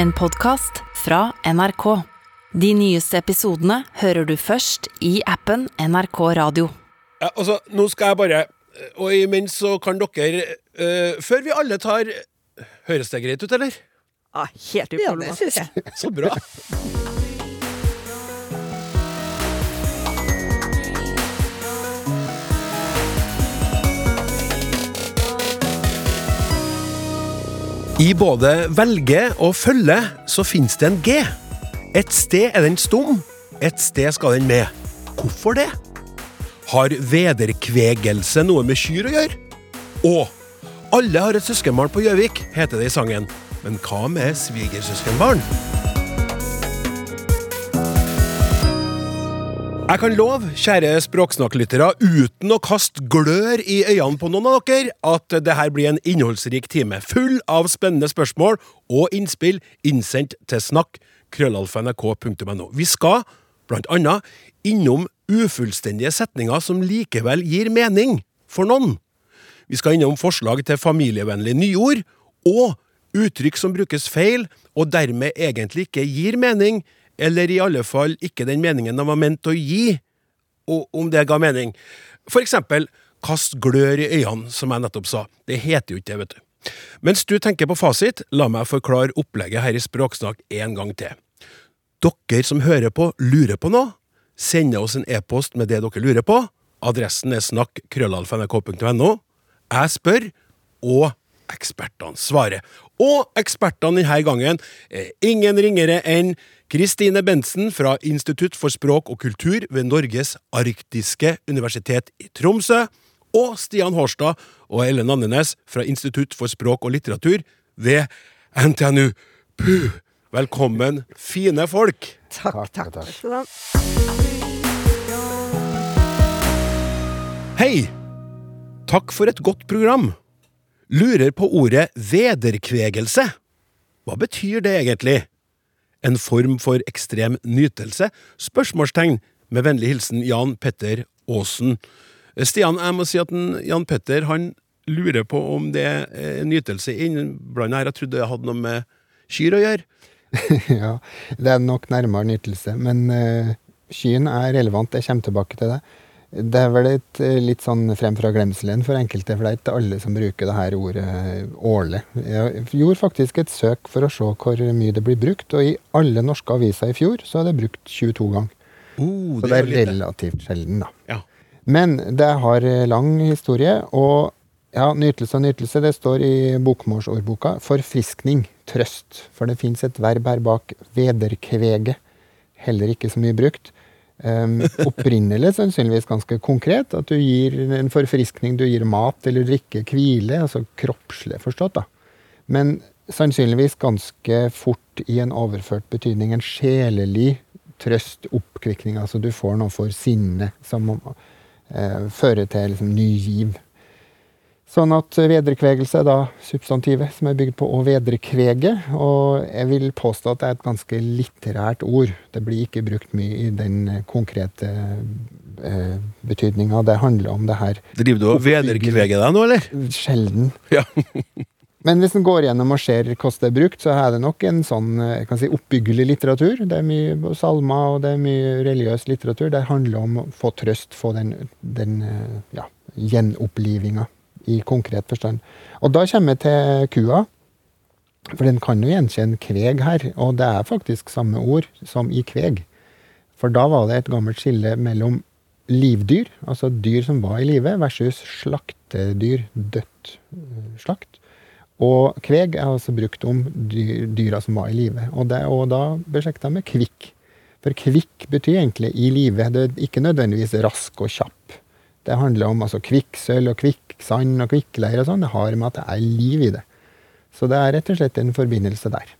En podkast fra NRK. De nyeste episodene hører du først i appen NRK Radio. Ja, altså, nå skal jeg bare Og imens så kan dere uh, Før vi alle tar Høres det greit ut, eller? Ja, helt Ja, det uproblematisk. syns jeg. Så bra. I både velge og følge så finnes det en G. Et sted er den stum, et sted skal den med. Hvorfor det? Har vederkvegelse noe med kyr å gjøre? Og alle har et søskenbarn på Gjøvik, heter det i sangen. Men hva med svigersøskenbarn? Jeg kan love, kjære språksnakklyttere, uten å kaste glør i øynene på noen av dere, at det her blir en innholdsrik time, full av spennende spørsmål og innspill innsendt til snakk krøllalfa.nrk.no. Vi skal, blant annet, innom ufullstendige setninger som likevel gir mening for noen. Vi skal innom forslag til familievennlige nyord, og uttrykk som brukes feil, og dermed egentlig ikke gir mening, eller i alle fall ikke den meningen de var ment å gi, og om det ga mening. For eksempel, kast glør i øynene, som jeg nettopp sa. Det heter jo ikke det, vet du. Mens du tenker på fasit, la meg forklare opplegget her i Språksnakk en gang til. Dere som hører på, lurer på noe? Sender oss en e-post med det dere lurer på. Adressen er snakk.krøllalfa.nrk.no. Jeg spør, og ekspertene svarer. Og ekspertene denne gangen er ingen ringere enn Kristine Bentsen fra Institutt for språk og kultur ved Norges arktiske universitet i Tromsø, og Stian Hårstad og Ellen Andenes fra Institutt for språk og litteratur ved NTNU. Puh! Velkommen, fine folk! Takk, takk. takk. Hei! Takk for et godt program. Lurer på ordet vederkvegelse. Hva betyr det egentlig? En form for ekstrem nytelse? Spørsmålstegn. Med vennlig hilsen Jan Petter Aasen. Stian, jeg må si at Jan Petter han lurer på om det er nytelse innblanda her. Jeg trodde det hadde noe med kyr å gjøre. ja, det er nok nærmere nytelse. Men uh, skyen er relevant. Jeg kommer tilbake til det. Det er vel et eh, litt sånn frem fra glemselen for enkelte, for det er ikke alle som bruker det her ordet eh, årlig. Jeg gjorde faktisk et søk for å se hvor mye det blir brukt, og i alle norske aviser i fjor så er det brukt 22 ganger. Uh, Så det er relativt sjelden, da. Ja. Men det har eh, lang historie, og ja, nytelse og nytelse, det står i bokmålsordboka. Forfriskning, trøst. For det fins et verb her bak, vederkvege. Heller ikke så mye brukt. Um, opprinnelig sannsynligvis ganske konkret. At du gir en forfriskning, du gir mat eller drikke, hvile. Altså kroppslig forstått, da. Men sannsynligvis ganske fort i en overført betydning. En sjelelig trøst, oppkvikning. Altså du får noe for sinnet som uh, fører til liksom, ny giv. Sånn at vederkvegelse er da substantivet som er bygd på å vederkvege. Og jeg vil påstå at det er et ganske litterært ord. Det blir ikke brukt mye i den eh, konkrete eh, betydninga. Det handler om det her Driver du og vederkveger deg nå, eller? sjelden. Ja. Men hvis en går gjennom og ser hvordan det er brukt, så er det nok en sånn eh, jeg kan si, oppbyggelig litteratur. Det er mye salmer og det er mye religiøs litteratur. Det handler om å få trøst, få den, den eh, ja, gjenopplivinga i konkret forstand. Og da kommer jeg til kua. For den kan jo gjenkjenne kveg her, og det er faktisk samme ord som i kveg. For da var det et gammelt skille mellom livdyr, altså dyr som var i live, versus slaktedyr, dødt eh, slakt. Og kveg er altså brukt om dyr, dyra som var i live. Og det også da beslekta med kvikk. For kvikk betyr egentlig i live. Det er ikke nødvendigvis rask og kjapp. Det handler om altså, kvikksølv og kvikksand og kvikkleire og sånn. Det har med at det er liv i det. Så det er rett og slett en forbindelse der.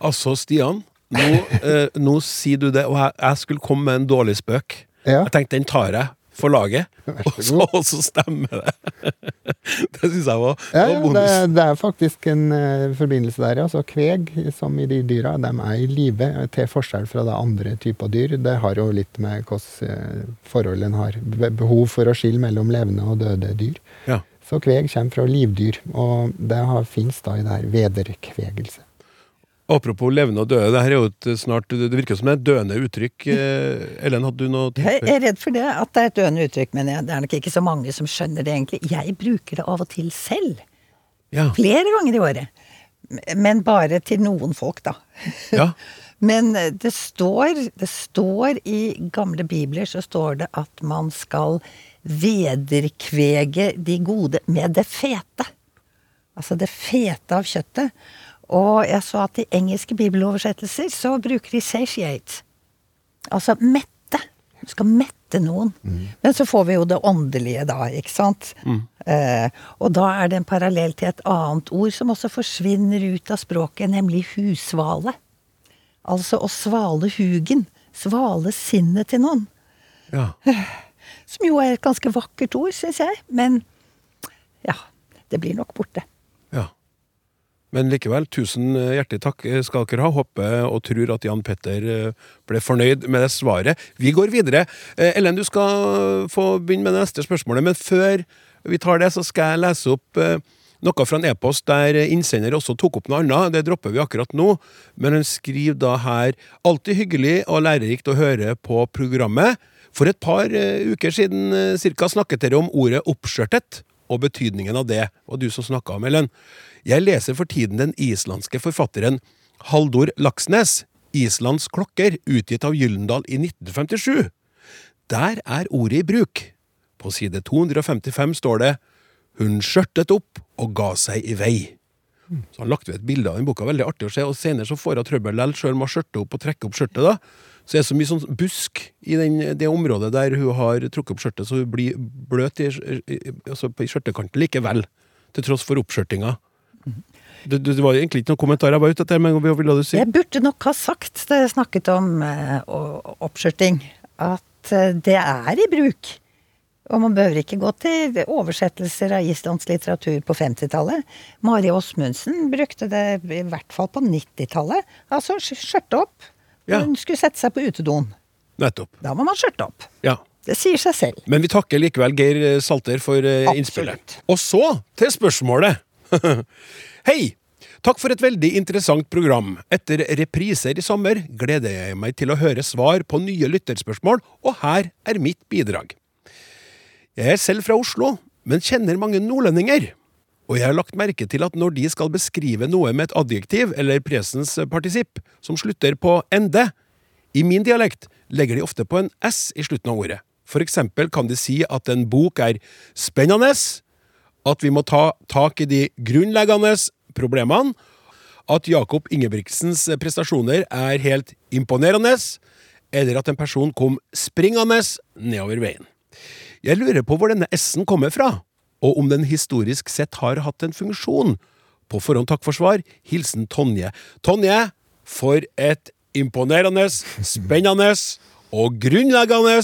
Altså, Stian, nå, eh, nå sier du det, og jeg, jeg skulle komme med en dårlig spøk. Ja, Jeg tenkte den tar jeg for laget, og så og så stemmer det. det syns jeg var, Ja, var bonus. det, det er faktisk en uh, forbindelse der. Altså kveg, som i de dyra, de er i live, til forskjell fra det andre typer dyr. Det har jo litt med hvilket eh, forhold en har. Behov for å skille mellom levende og døde dyr. Ja. Så kveg kommer fra livdyr, og det fins da i det her vederkvegelse. Apropos levende og døde, det her er jo et snart Det virker som et døende uttrykk. Eh, Ellen, hadde du noe Jeg er redd for det, at det er et døende uttrykk, men det er nok ikke så mange som skjønner det egentlig. Jeg bruker det av og til selv. Ja. Flere ganger i året. Men bare til noen folk, da. ja. Men eh, det står, det står i gamle bibler så står det at man skal vederkvege de gode med det fete. Altså det fete av kjøttet. Og jeg så at i engelske bibeloversettelser så bruker de satiate. Altså mette. Du skal mette noen. Men så får vi jo det åndelige da, ikke sant. Eh, og da er det en parallell til et annet ord som også forsvinner ut av språket, nemlig husvale. Altså å svale hugen. Svale sinnet til noen. ja. Som jo er et ganske vakkert ord, syns jeg. Men ja, det blir nok borte. Men likevel, tusen eh, hjertelig takk skal dere ha. Håper og tror at Jan Petter eh, ble fornøyd med det svaret. Vi går videre. Eh, Ellen, du skal få begynne med det neste spørsmålet, men før vi tar det, så skal jeg lese opp eh, noe fra en e-post der innsender også tok opp noe annet. Det dropper vi akkurat nå, men hun skriver da her Alltid hyggelig og lærerikt å høre på programmet. For et par eh, uker siden eh, cirka snakket dere om ordet oppskjørtet og betydningen av det, og du som snakka om, Ellen. Jeg leser for tiden den islandske forfatteren Haldor Laksnes, Islands klokker, utgitt av Gyllendal i 1957. Der er ordet i bruk. På side 255 står det Hun skjørtet opp og ga seg i vei. Så han lagt ved et bilde av den boka, veldig artig å se, og senere så får hun trøbbel likevel, sjøl med å skjørte opp og trekke opp skjørtet, da. Så det er så mye sånn busk i den, det området der hun har trukket opp skjørtet, så hun blir bløt i, i, altså på skjørtekanten likevel, til tross for oppskjørtinga. Det, det, var egentlig ikke noen kommentar jeg var ute etter, men hva ville du si? Jeg burde nok ha sagt, da jeg snakket om uh, oppskjørting, at eh, det er i bruk. Og man behøver ikke gå til oversettelser av islandsk litteratur på 50-tallet. Mari Åsmundsen brukte det i hvert fall på 90-tallet. Altså skjørte opp. Ja. Hun skulle sette seg på utedoen. Nettopp. Da må man skjørte opp. Ja. Det sier seg selv. Men vi takker likevel Geir Salter for eh, Absolutt. innspillet. Og så til spørsmålet. Hei! Takk for et veldig interessant program. Etter repriser i sommer gleder jeg meg til å høre svar på nye lytterspørsmål, og her er mitt bidrag. Jeg er selv fra Oslo, men kjenner mange nordlendinger. Og jeg har lagt merke til at når de skal beskrive noe med et adjektiv eller presens partisipp som slutter på ende, i min dialekt legger de ofte på en s i slutten av ordet. For eksempel kan de si at en bok er spennende, at vi må ta tak i de grunnleggende problemene, at Jakob Ingebrigtsens prestasjoner er helt imponerende, eller at en person kom springende nedover veien. Jeg lurer på hvor denne S-en kommer fra, og om den historisk sett har hatt en funksjon. På forhånd takk for svar. Hilsen Tonje. Tonje, for et imponerende, spennende og grunnleggende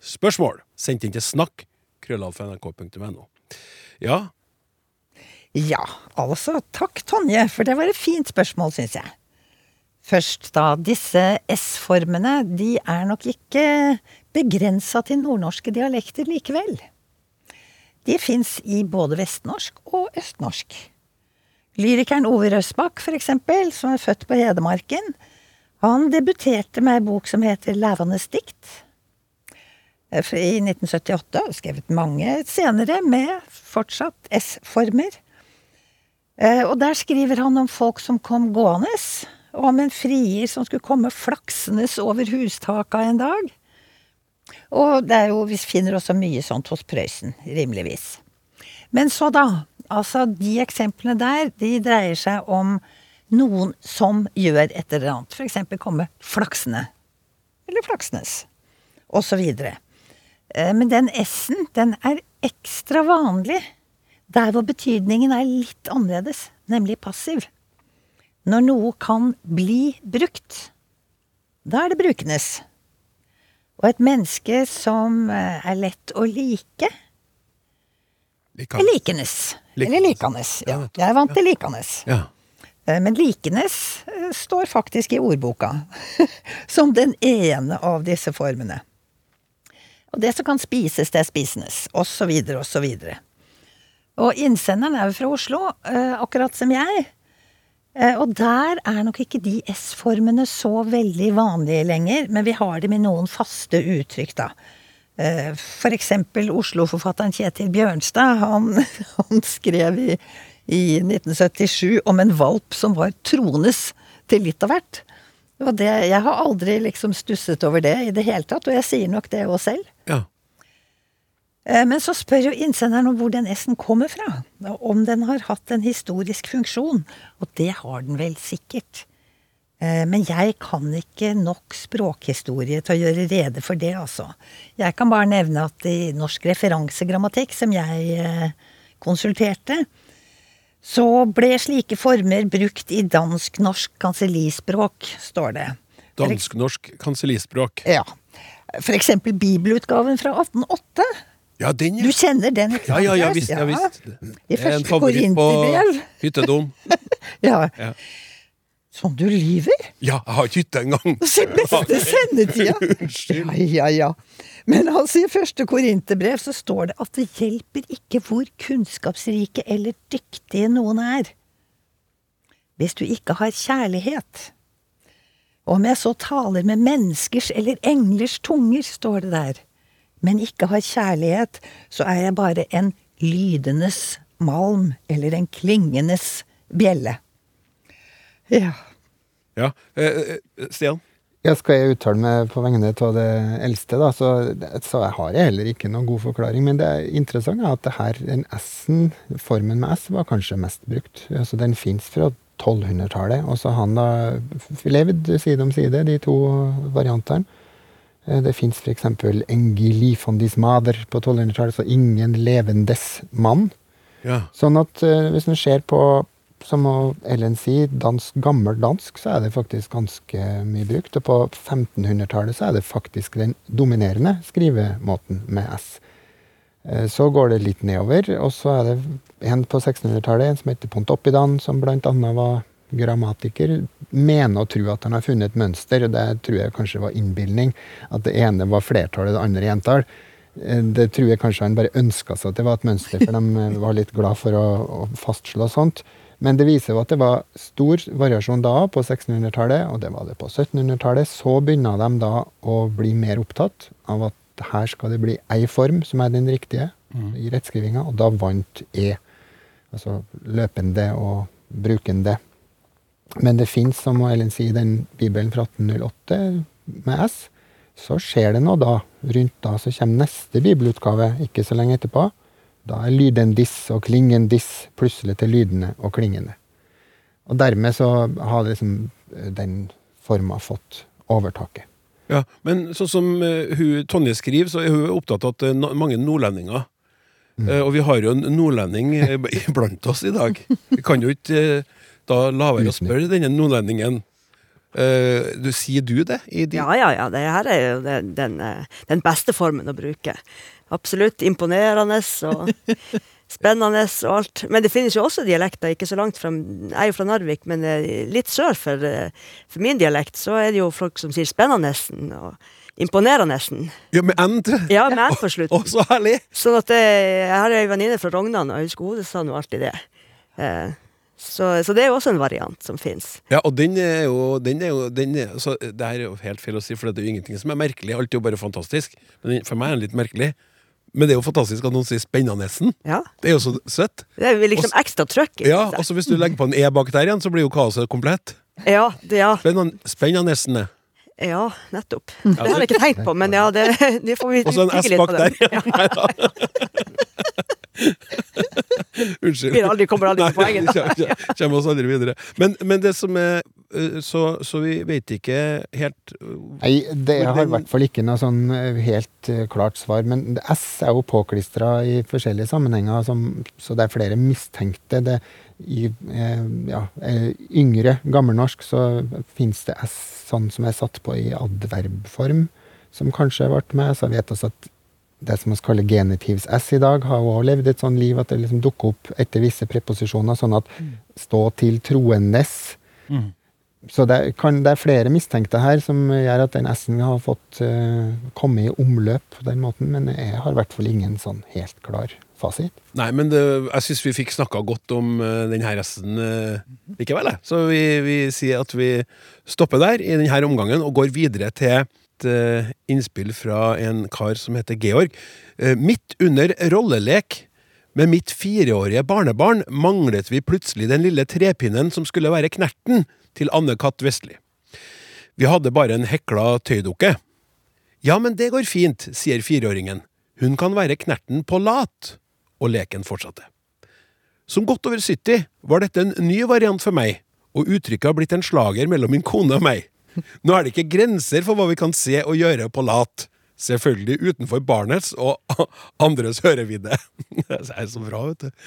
spørsmål. Sendt inn til snakk, krøllalfa.nrk.no. Ja, Ja, altså, takk Tonje, for det var et fint spørsmål, syns jeg. Først da, disse S-formene, de er nok ikke begrensa til nordnorske dialekter likevel. De fins i både vestnorsk og østnorsk. Lyrikeren Ove Røsbakk, for eksempel, som er født på Hedmarken, han debuterte med ei bok som heter Lævandes dikt. Eh, I 1978, og skrevet mange senere med fortsatt S-former. Eh, Og der skriver han om folk som kom gående, og om en frier som skulle komme flaksende over hustaka en dag. Og det er jo, vi finner også mye sånt hos Prøysen, rimeligvis. Men så da, altså de eksemplene der, de dreier seg om noen som gjør et eller annet. Eksempel komme flaksende. Eller flaksnes. Og så videre. Eh, Men den S-en, den er ekstra vanlig der hvor betydningen er litt annerledes, nemlig passiv. Når noe kan bli brukt, da er det brukenes. Og et menneske som eh, er lett å like, Lika. er likenes. Eller likanes. Ja, jeg er vant til likanes. Ja. Eh, Men likenes står faktisk i ordboka som den ene av disse formene. Og det som kan spises, det spisendes, og så videre og så videre. Og innsenderen er jo fra Oslo, eh, akkurat som jeg. Eh, Og der er nok ikke de S-formene så veldig vanlige lenger, men vi har dem i noen faste uttrykk, da. Eh, For eksempel Oslo-forfatteren Kjetil Bjørnstad, han, han skrev i, i 1977 om en valp som var troendes til litt av hvert. Det, jeg har aldri liksom stusset over det i det hele tatt, og jeg sier nok det òg selv. Ja. Eh, Men så spør jo innsenderen om hvor den S-en kommer fra. Om den har hatt en historisk funksjon. Og det har den vel sikkert. Eh, Men jeg kan ikke nok språkhistorie til å gjøre rede for det, altså. Jeg kan bare nevne at i norsk referansegrammatikk, som jeg eh, konsulterte, så ble slike former brukt i dansk-norsk kansellispråk, står det. Dansk-norsk kansellispråk. Ja. Eksempel bibelutgaven fra 1808. Ja, den, Du kjenner den? Ja, ja, ja, visst. Ja, visst. I er en favoritt på hyttedom. Ja. Ja. Som du lyver? Ja, jeg har ikke hytte engang. Se beste sendetida! Unnskyld. Ja, ja, ja. Men altså, i første Korinterbrev så står det at det hjelper ikke hvor kunnskapsrike eller dyktige noen er. Hvis du ikke har kjærlighet. Om jeg så taler med menneskers eller englers tunger, står det der, men ikke har kjærlighet, så er jeg bare en lydenes malm eller en klingenes bjelle. Ja. Ja. Eh, eh, Stian? Ja, skal jeg uttale meg på vegne av det eldste, da, så, så jeg har jeg heller ikke noen god forklaring. Men det er interessant er at det her, den S-en, formen med S, var kanskje mest brukt. Altså, den fins fra 1200-tallet, og så har han da levd side om side, de to variantene. Eh, Det fins f.eks. engilifondis mader på 1200-tallet, så ingen levendes mann. Ja. Sånn at eh, hvis en ser på, som Ellen sier, dansk, gammel dansk, så er det faktisk ganske mye brukt. Og på 1500-tallet så er det faktisk den dominerende skrivemåten med S. Eh, Så går det litt nedover, og så er det en på 1600-tallet, en som heter Pontoppidan, som annet var grammatiker, mener å tro at han har funnet et mønster, og det tror jeg kanskje var innbilning, at det ene var flertall og det andre entall. Eh, Det tror jeg kanskje han bare ønska seg at det var et mønster, for de eh, var litt glad for å, å fastslå sånt. Men det viser jo at det var stor variasjon da på 1600-tallet, og det var det på 1700-tallet. Så begynner de da å bli mer opptatt av at her skal det bli ei form som er den riktige i rettskrivinga, og da vant E. Altså løpende og brukende. Men det fins, som Ellen sier, den bibelen fra 1808 med S. Så skjer det noe da. Rundt da så kommer neste bibelutgave ikke så lenge etterpå. Da er lyden diss og klingen diss plutselig til lydende og klingende. Og dermed så har liksom eh, den forma fått overtaket. Ja, Men sånn som uh, hun, Tonje skriver, så er hun opptatt av at det er mange nordlendinger. Eh, og vi har jo en nordlending blant oss i dag. Vi kan jo ikke da la være å spørre denne nordlendingen. Uh, du, sier du det? I din? Ja, ja, ja. Det her er jo den, den, den beste formen å bruke. Absolutt imponerende og spennende og alt. Men det finnes jo også dialekter ikke så langt fra Jeg er jo fra Narvik, men eh, litt sør for, eh, for min dialekt så er det jo folk som sier spennende og imponerende. Ja, med N til? Ja, med N på Å, slutten. så herlig! Sånn at jeg, Jeg har ei venninne fra Rognan, og jeg husker hun sa nå alltid det. Eh, så, så det er jo også en variant som fins. Ja, og den er jo, den er jo den er, så Det her er jo helt feil å si, for det er jo ingenting som er merkelig. Alt er jo bare fantastisk. Men for meg er den litt merkelig. Men det er jo fantastisk at noen sier 'spennandesen'. Ja. Det er jo så søtt. Det er liksom ekstra trøkk Ja, og så hvis du legger på en E bak der igjen, så blir jo kaoset komplett. Ja, det, ja. Spennan- Spennandesen. Ja, nettopp. Det har jeg ikke tenkt på, men ja, det, det får vi Og så en S bak der. det. Unnskyld. Vi aldri- kommer aldri til poenget, kjem- Kommer oss aldri videre. Men, men det som er eh, Så, så vi vet ikke helt eh, Nei, det har i hvert fall ikke noe sånn eh, helt klart svar. Men S er jo påklistra i forskjellige sammenhenger, som, så det er flere mistenkte. Det, I eh, ja, yngre gammelnorsk så fins det S sånn som er satt på i adverbform, som kanskje ble med. Så vet også at det som vi kaller genitivs-S i dag, har jo også levd et sånn liv at det liksom dukker opp etter visse preposisjoner, sånn at stå til troendes. Så det, er- kan, det er flere mistenkte her som gjør at den S-en har fått uh, komme i omløp på den måten, men jeg har i hvert fall ingen sånn helt klar fasit. Nei, men det, jeg syns vi fikk snakka godt om uh, denne resten uh, likevel, jeg. Så vi, vi sier at vi stopper der i denne omgangen og går videre til uh, innspill fra en kar som heter Georg. Uh, midt under rollelek med mitt fireårige barnebarn manglet vi plutselig den lille trepinnen som skulle være knerten til Anne-Kat. Vestli. Vi hadde bare en hekla tøydukke. Ja, men det går fint, sier fireåringen. Hun kan være knerten på lat. Og leken fortsatte. Som godt over 70 var dette en ny variant for meg, og uttrykket har blitt en slager mellom min kone og meg. Nå er det ikke grenser for hva vi kan se og gjøre på lat. Selvfølgelig utenfor barnets og andres hørevidde. Det er så bra, vet du.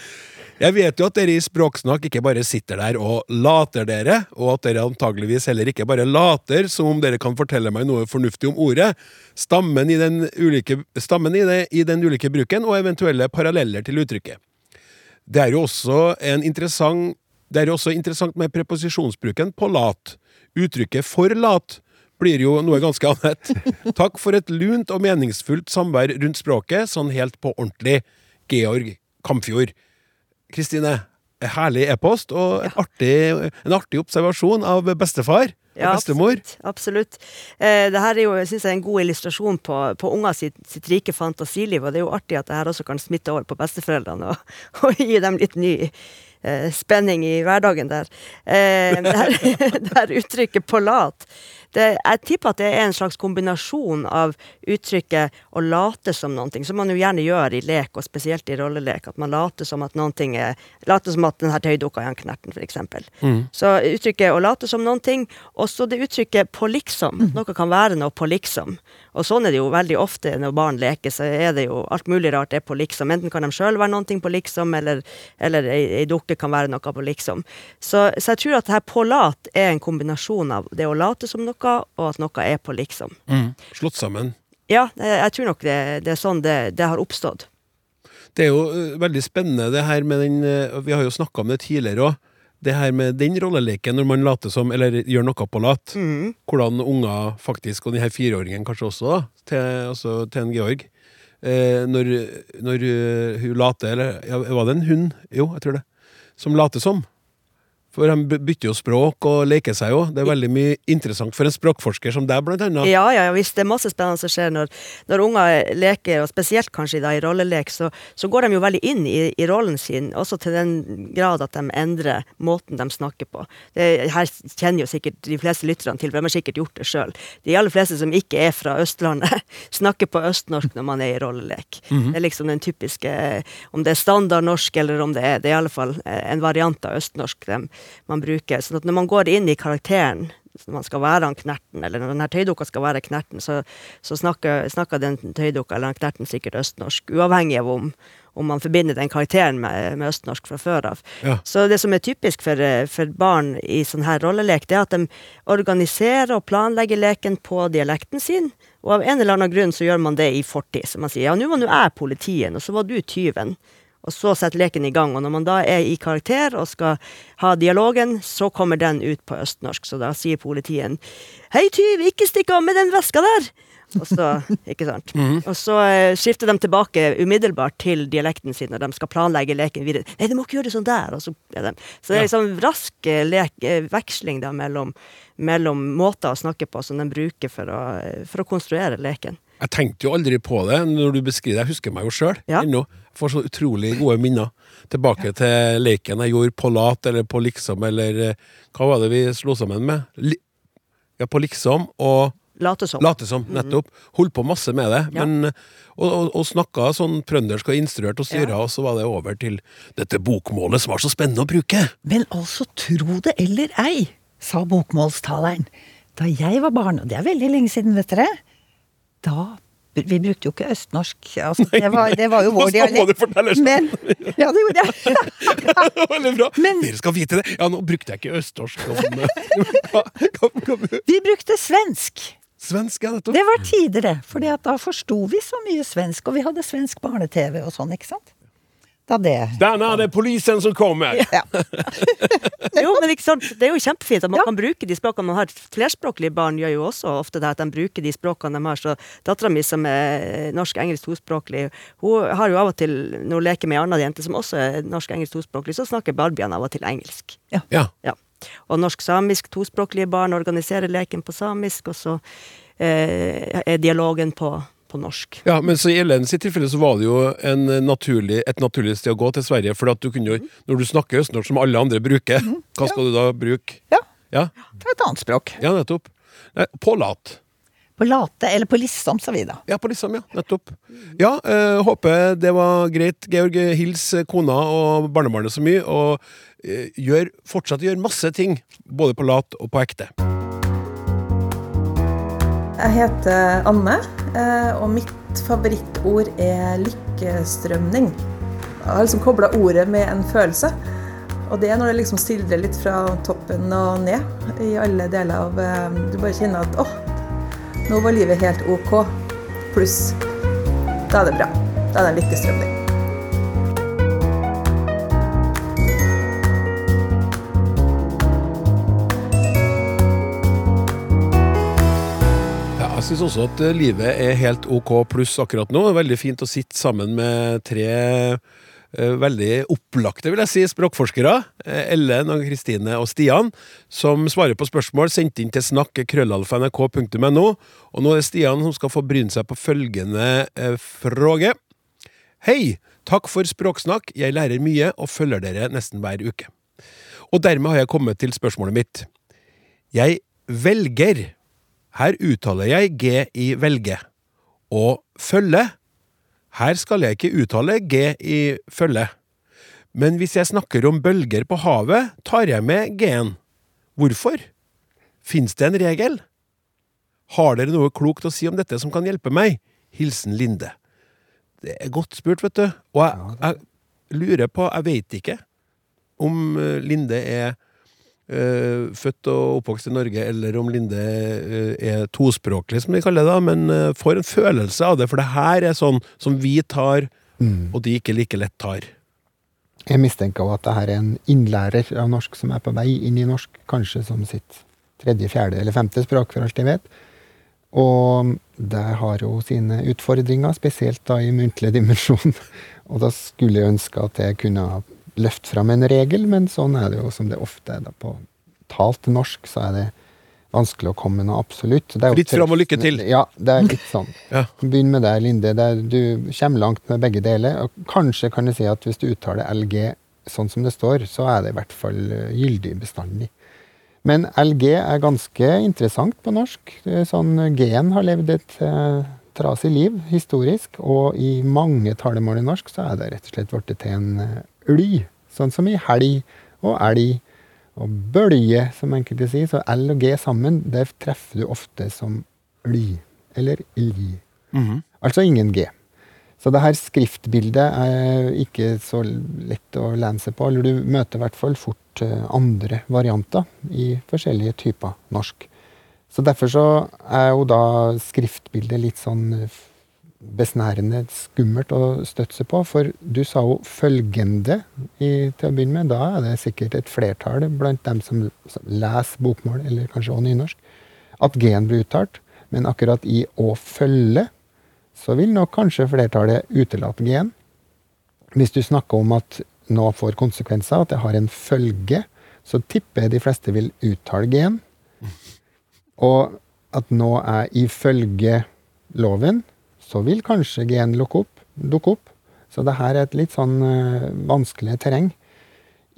Jeg vet jo at dere i Språksnakk ikke bare sitter der og later dere, og at dere antageligvis heller ikke bare later som om dere kan fortelle meg noe fornuftig om ordet, stammen i den ulike, i det, i den ulike bruken og eventuelle paralleller til uttrykket. Det er jo også interessant det er jo også interessant med preposisjonsbruken på lat. Uttrykket for lat blir jo noe ganske annet. Takk for et lunt og meningsfullt samvær rundt språket, sånn helt på ordentlig. Georg Kamfjord. Kristine, herlig e-post og et artig, en artig observasjon av bestefar og Ja, absolutt. absolutt. Eh, det her er jo, jeg synes jeg, er en god illustrasjon på, på unger sitt, sitt rike fantasiliv, og det er jo artig at det her også kan smitte over på besteforeldrene og, og gi dem litt ny spenning i hverdagen der. Eh, det her uttrykket 'på lat', det, jeg tipper at det er en slags kombinasjon av uttrykket å late som noe, som man jo gjerne gjør i lek, og spesielt i rollelek. At man later som at noe er Later som at denne tøydukka er en knerten, f.eks. Mm. Så uttrykket å late som noen ting, og så det uttrykket på liksom. Noe kan være noe på liksom. Og sånn er det jo veldig ofte når barn leker, så er det jo alt mulig rart er på liksom. Enten kan de sjøl være noe på liksom, eller, eller ei, ei dukke kan være noe på liksom. Så, så jeg tror at det her på lat er en kombinasjon av det å late som noe, og at noe er på liksom. Slått sammen. Ja, jeg, jeg tror nok det, det er sånn det, det har oppstått. Det er jo eh, veldig spennende det her med den eh, Vi har jo snakka om det tidligere òg. Det her med den rolleleken når man later som, eller gjør noe på lat. Hvordan unger faktisk, og denne fireåringen kanskje også, da, til, altså, til en Georg eh, Når, når eh, hun later, eller ja, var det en hund? Jo, jeg tror det. Som later som. For de bytter jo språk og leker seg jo. Det er veldig mye interessant for en språkforsker som deg, blant annet. Ja, ja, ja, visst. Det er masse spennende som skjer når, når unger leker, og spesielt kanskje da i rollelek, så, så går de jo veldig inn i, i rollen sin, også til den grad at de endrer måten de snakker på. Det, her kjenner jo sikkert de fleste lytterne til, for de har sikkert gjort det sjøl. De aller fleste som ikke er fra Østlandet, snakker på østnorsk når man er i rollelek. Det er liksom den typiske Om det er standardnorsk, eller om det er Det er i alle fall eh, en variant av østnorsk de, man bruker. Så at når man går inn i karakteren når man skal være han knerten, eller når denne tøydukka skal være knerten, så, så snakker, snakker den tøydukka eller den knerten sikkert østnorsk, uavhengig av om, om man forbinder den karakteren med, med østnorsk fra før av. Ja. Så det som er typisk for, for barn i sånn her rollelek, det er at de organiserer og planlegger leken på dialekten sin, og av en eller annen grunn så gjør man det i fortid. Så man sier ja, nå var nå jeg politien, og så var du tyven. Og så setter leken i gang. Og når man da er i karakter og skal ha dialogen, så kommer den ut på østnorsk. Så da sier politien Hei, tyv, ikke stikk av med den veska der! Og så, ikke sant? Og så eh, skifter de tilbake umiddelbart til dialekten sin når de skal planlegge leken videre. Nei, du må ikke gjøre det sånn der! Og så, de. så det er liksom rask eh, lek, eh, veksling da mellom, mellom måter å snakke på som de bruker for å, for å konstruere leken. Jeg tenkte jo aldri på det når du beskriver det. Jeg husker meg jo sjøl Ja. ennå. Får så utrolig gode minner tilbake til leken jeg gjorde på lat eller på liksom, eller eh, hva var det vi slo sammen med? Li ja, på liksom og Late som. late som, nettopp. Holdt på masse med det. Ja. Men, og, og, og snakka sånn trøndersk og instruert og styra, Ja. og så var det over til dette bokmålet som var så spennende å bruke. Men altså, tro det eller ei, sa bokmålstaleren. Da jeg var barn, og det er veldig lenge siden, vet dere, da Vi brukte jo ikke østnorsk. Altså, det, var, det var jo vår dialekt. Nå må du fortelle sånn. Men, ja, det gjorde jeg. Veldig bra. Men- Dere skal vite det. Ja, nå brukte jeg ikke østnorsk. Vi brukte svensk. Svensk, ja, nettopp. Det var tider, det. For da forsto vi så mye svensk, og vi hadde svensk barne-TV og sånn, ikke sant? Da det Stanna, det er polisen som kommer! Jo, men ikke sant? Det er jo kjempefint at man Ja. kan bruke de språkene man har. Flerspråklige barn gjør jo også ofte det at de bruker de språkene de har. Så dattera mi som er norsk-engelsk tospråklig, hun har jo av og til, når hun leker med ei anna jente som også er norsk-engelsk tospråklig, så snakker barbiene av og til engelsk. Ja. Ja. Og norsk-samisk tospråklige barn organiserer leken på samisk, og så eh, er dialogen på, på norsk. Ja, men så I Ellen sitt tilfelle så var det jo en naturlig, et naturlig sted å gå til Sverige. For at du kunne jo, når du snakker østnorsk som alle andre bruker, hva skal du da bruke? Ja, Ja, det er et annet språk. ja nettopp. Nei, Pålat. På late, eller på lissom, sa vi da. Ja, på liksom, ja. Nettopp. Ja, øh, håper det var greit. Georg, hils kona og barnebarnet så mye, og øh, gjør, fortsatt gjør masse ting, både på lat og på ekte. Jeg heter Anne, eh, og mitt favorittord er lykkestrømning. Jeg har liksom kobla ordet med en følelse. Og det er når det liksom sildrer litt fra toppen og ned i alle deler av eh, Du bare kjenner at åh, nå var livet helt OK. Pluss da er det bra. Da er det en lykkestrømning. Jeg syns også at eh, livet er helt ok pluss akkurat nå. Veldig fint å sitte sammen med tre eh, veldig opplagte, vil jeg si, språkforskere. eh, Ellen, og Kristine og Stian, som svarer på spørsmål sendt inn til snakk.krøllalfa.nrk.no. Og nå er det Stian som skal få bryne seg på følgende fråge. Hei! Takk for språksnakk. Jeg lærer mye og følger dere nesten hver uke. Og dermed har jeg kommet til spørsmålet mitt. Jeg velger her uttaler jeg G i velge. Og følge. Her skal jeg ikke uttale G i følge. Men hvis jeg snakker om bølger på havet, tar jeg med G-en. Hvorfor? Fins det en regel? Har dere noe klokt å si om dette som kan hjelpe meg? Hilsen Linde. Det er godt spurt, vet du. Og jeg, jeg lurer på Jeg vet ikke om eh, Linde er født og oppvokst i Norge, eller om Linde eh, er tospråklig, som vi kaller det, da, men eh, får en følelse av det, for det her er sånn som vi tar, og de ikke like lett tar. Jeg mistenker også at det her er en innlærer av norsk som er på vei inn i norsk, kanskje som sitt tredje, fjerde eller femte språk, for alt jeg vet. Og det har jo sine utfordringer, spesielt da i muntlig dimensjon. Og da skulle jeg ønske at jeg kunne ha løft fram en regel, men sånn er det jo som det ofte er da på talt norsk, så er det vanskelig å komme med noe absolutt. Det er jo fram og lykke til. Ja, det er litt sånn. Ja. Begynn med deg, Linde. Det er, du kommer langt med begge deler. Og kanskje kan du si at hvis du uttaler LG sånn som det står, så er det i hvert fall eh, gyldig bestandig. Men LG er ganske interessant på norsk. Sånn, G-en har levd et eh, trasig liv historisk, og i mange talemål i norsk så er det rett og slett blitt til en eh, ly. Sånn som i helg og elg og bølge, som enkelte sier. Så L og G sammen, det treffer du ofte som ly, eller li. Altså ingen G. Så det her skriftbildet er ikke så lett å lene seg på, eller du møter i hvert fall fort eh, andre varianter i forskjellige typer norsk. Så derfor så er jo da skriftbildet litt sånn eh, besnærende skummelt å støtte seg på, for du sa jo følgende i, til å begynne med. Da er det sikkert et flertall blant dem som som leser bokmål, eller kanskje også nynorsk, at G-en blir uttalt. Men akkurat i å følge, så vil nok kanskje flertallet utelate G-en. Hvis du snakker om at nå får konsekvenser, at det har en følge, så tipper jeg de fleste vil uttale G-en. Og at nå er ifølge loven, så vil kanskje G-en dukke opp, dukke opp. Så det her er et litt sånn uh, vanskelig terreng.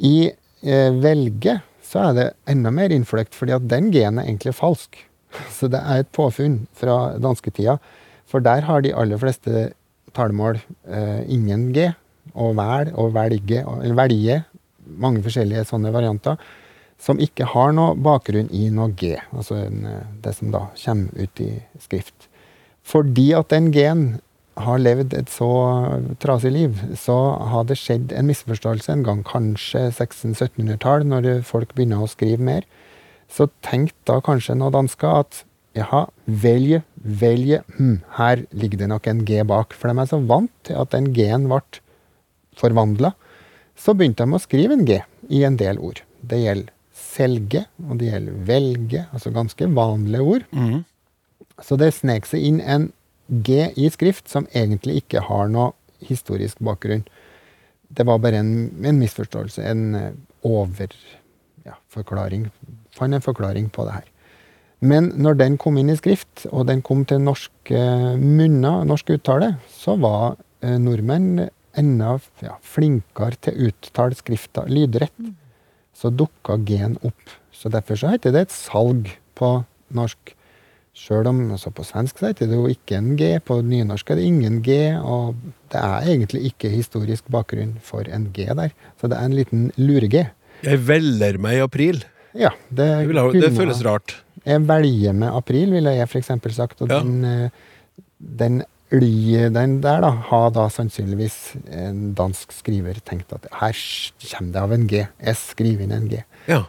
I uh, velge så er det enda mer innfløkt, fordi at den G-en er egentlig falsk. Så det er et påfunn fra dansketida. For der har de aller fleste talemål uh, ingen G, og vel og velge, eller velge, mange forskjellige sånne varianter, som ikke har noe bakgrunn i noe G, altså det som da kommer ut i skrift. Fordi at den G-en har levd et så trasig liv, så har det skjedd en misforståelse en gang, kanskje 1600-1700-tall, når folk begynner å skrive mer. Så tenkte da kanskje noen dansker at jaha, velge, velge, hm, her ligger det nok en G bak. For de er så vant til at den G-en ble forvandla, så begynte de å skrive en G i en del ord. Det gjelder selge, og det gjelder velge, altså ganske vanlige ord. Så det snek seg inn en G i skrift som egentlig ikke har noe historisk bakgrunn. Det var bare en, en misforståelse, en eh, overforklaring. Ja, Fant en forklaring på det her. Men når den kom inn i skrift, og den kom til norske munner, norsk uttale, så var eh, nordmenn enda ja, flinkere til å uttale skrifta lydrett. Så dukka G-en opp. Så derfor så heter det et salg på norsk. Sjøl om altså på svensk side heter det jo ikke en G, på nynorsk er det ingen G, og det er egentlig ikke historisk bakgrunn for en G der. Så det er en liten lure-G. Jeg velger meg i april. Ja, det, ha, det kunne- føles rart. Jeg velger med april, ville jeg f.eks. sagt. Og Ja. den, eh, den den der da, har da sannsynligvis en dansk skriver tenkt at her kommer det av en G. Jeg skriver inn en G. Ja.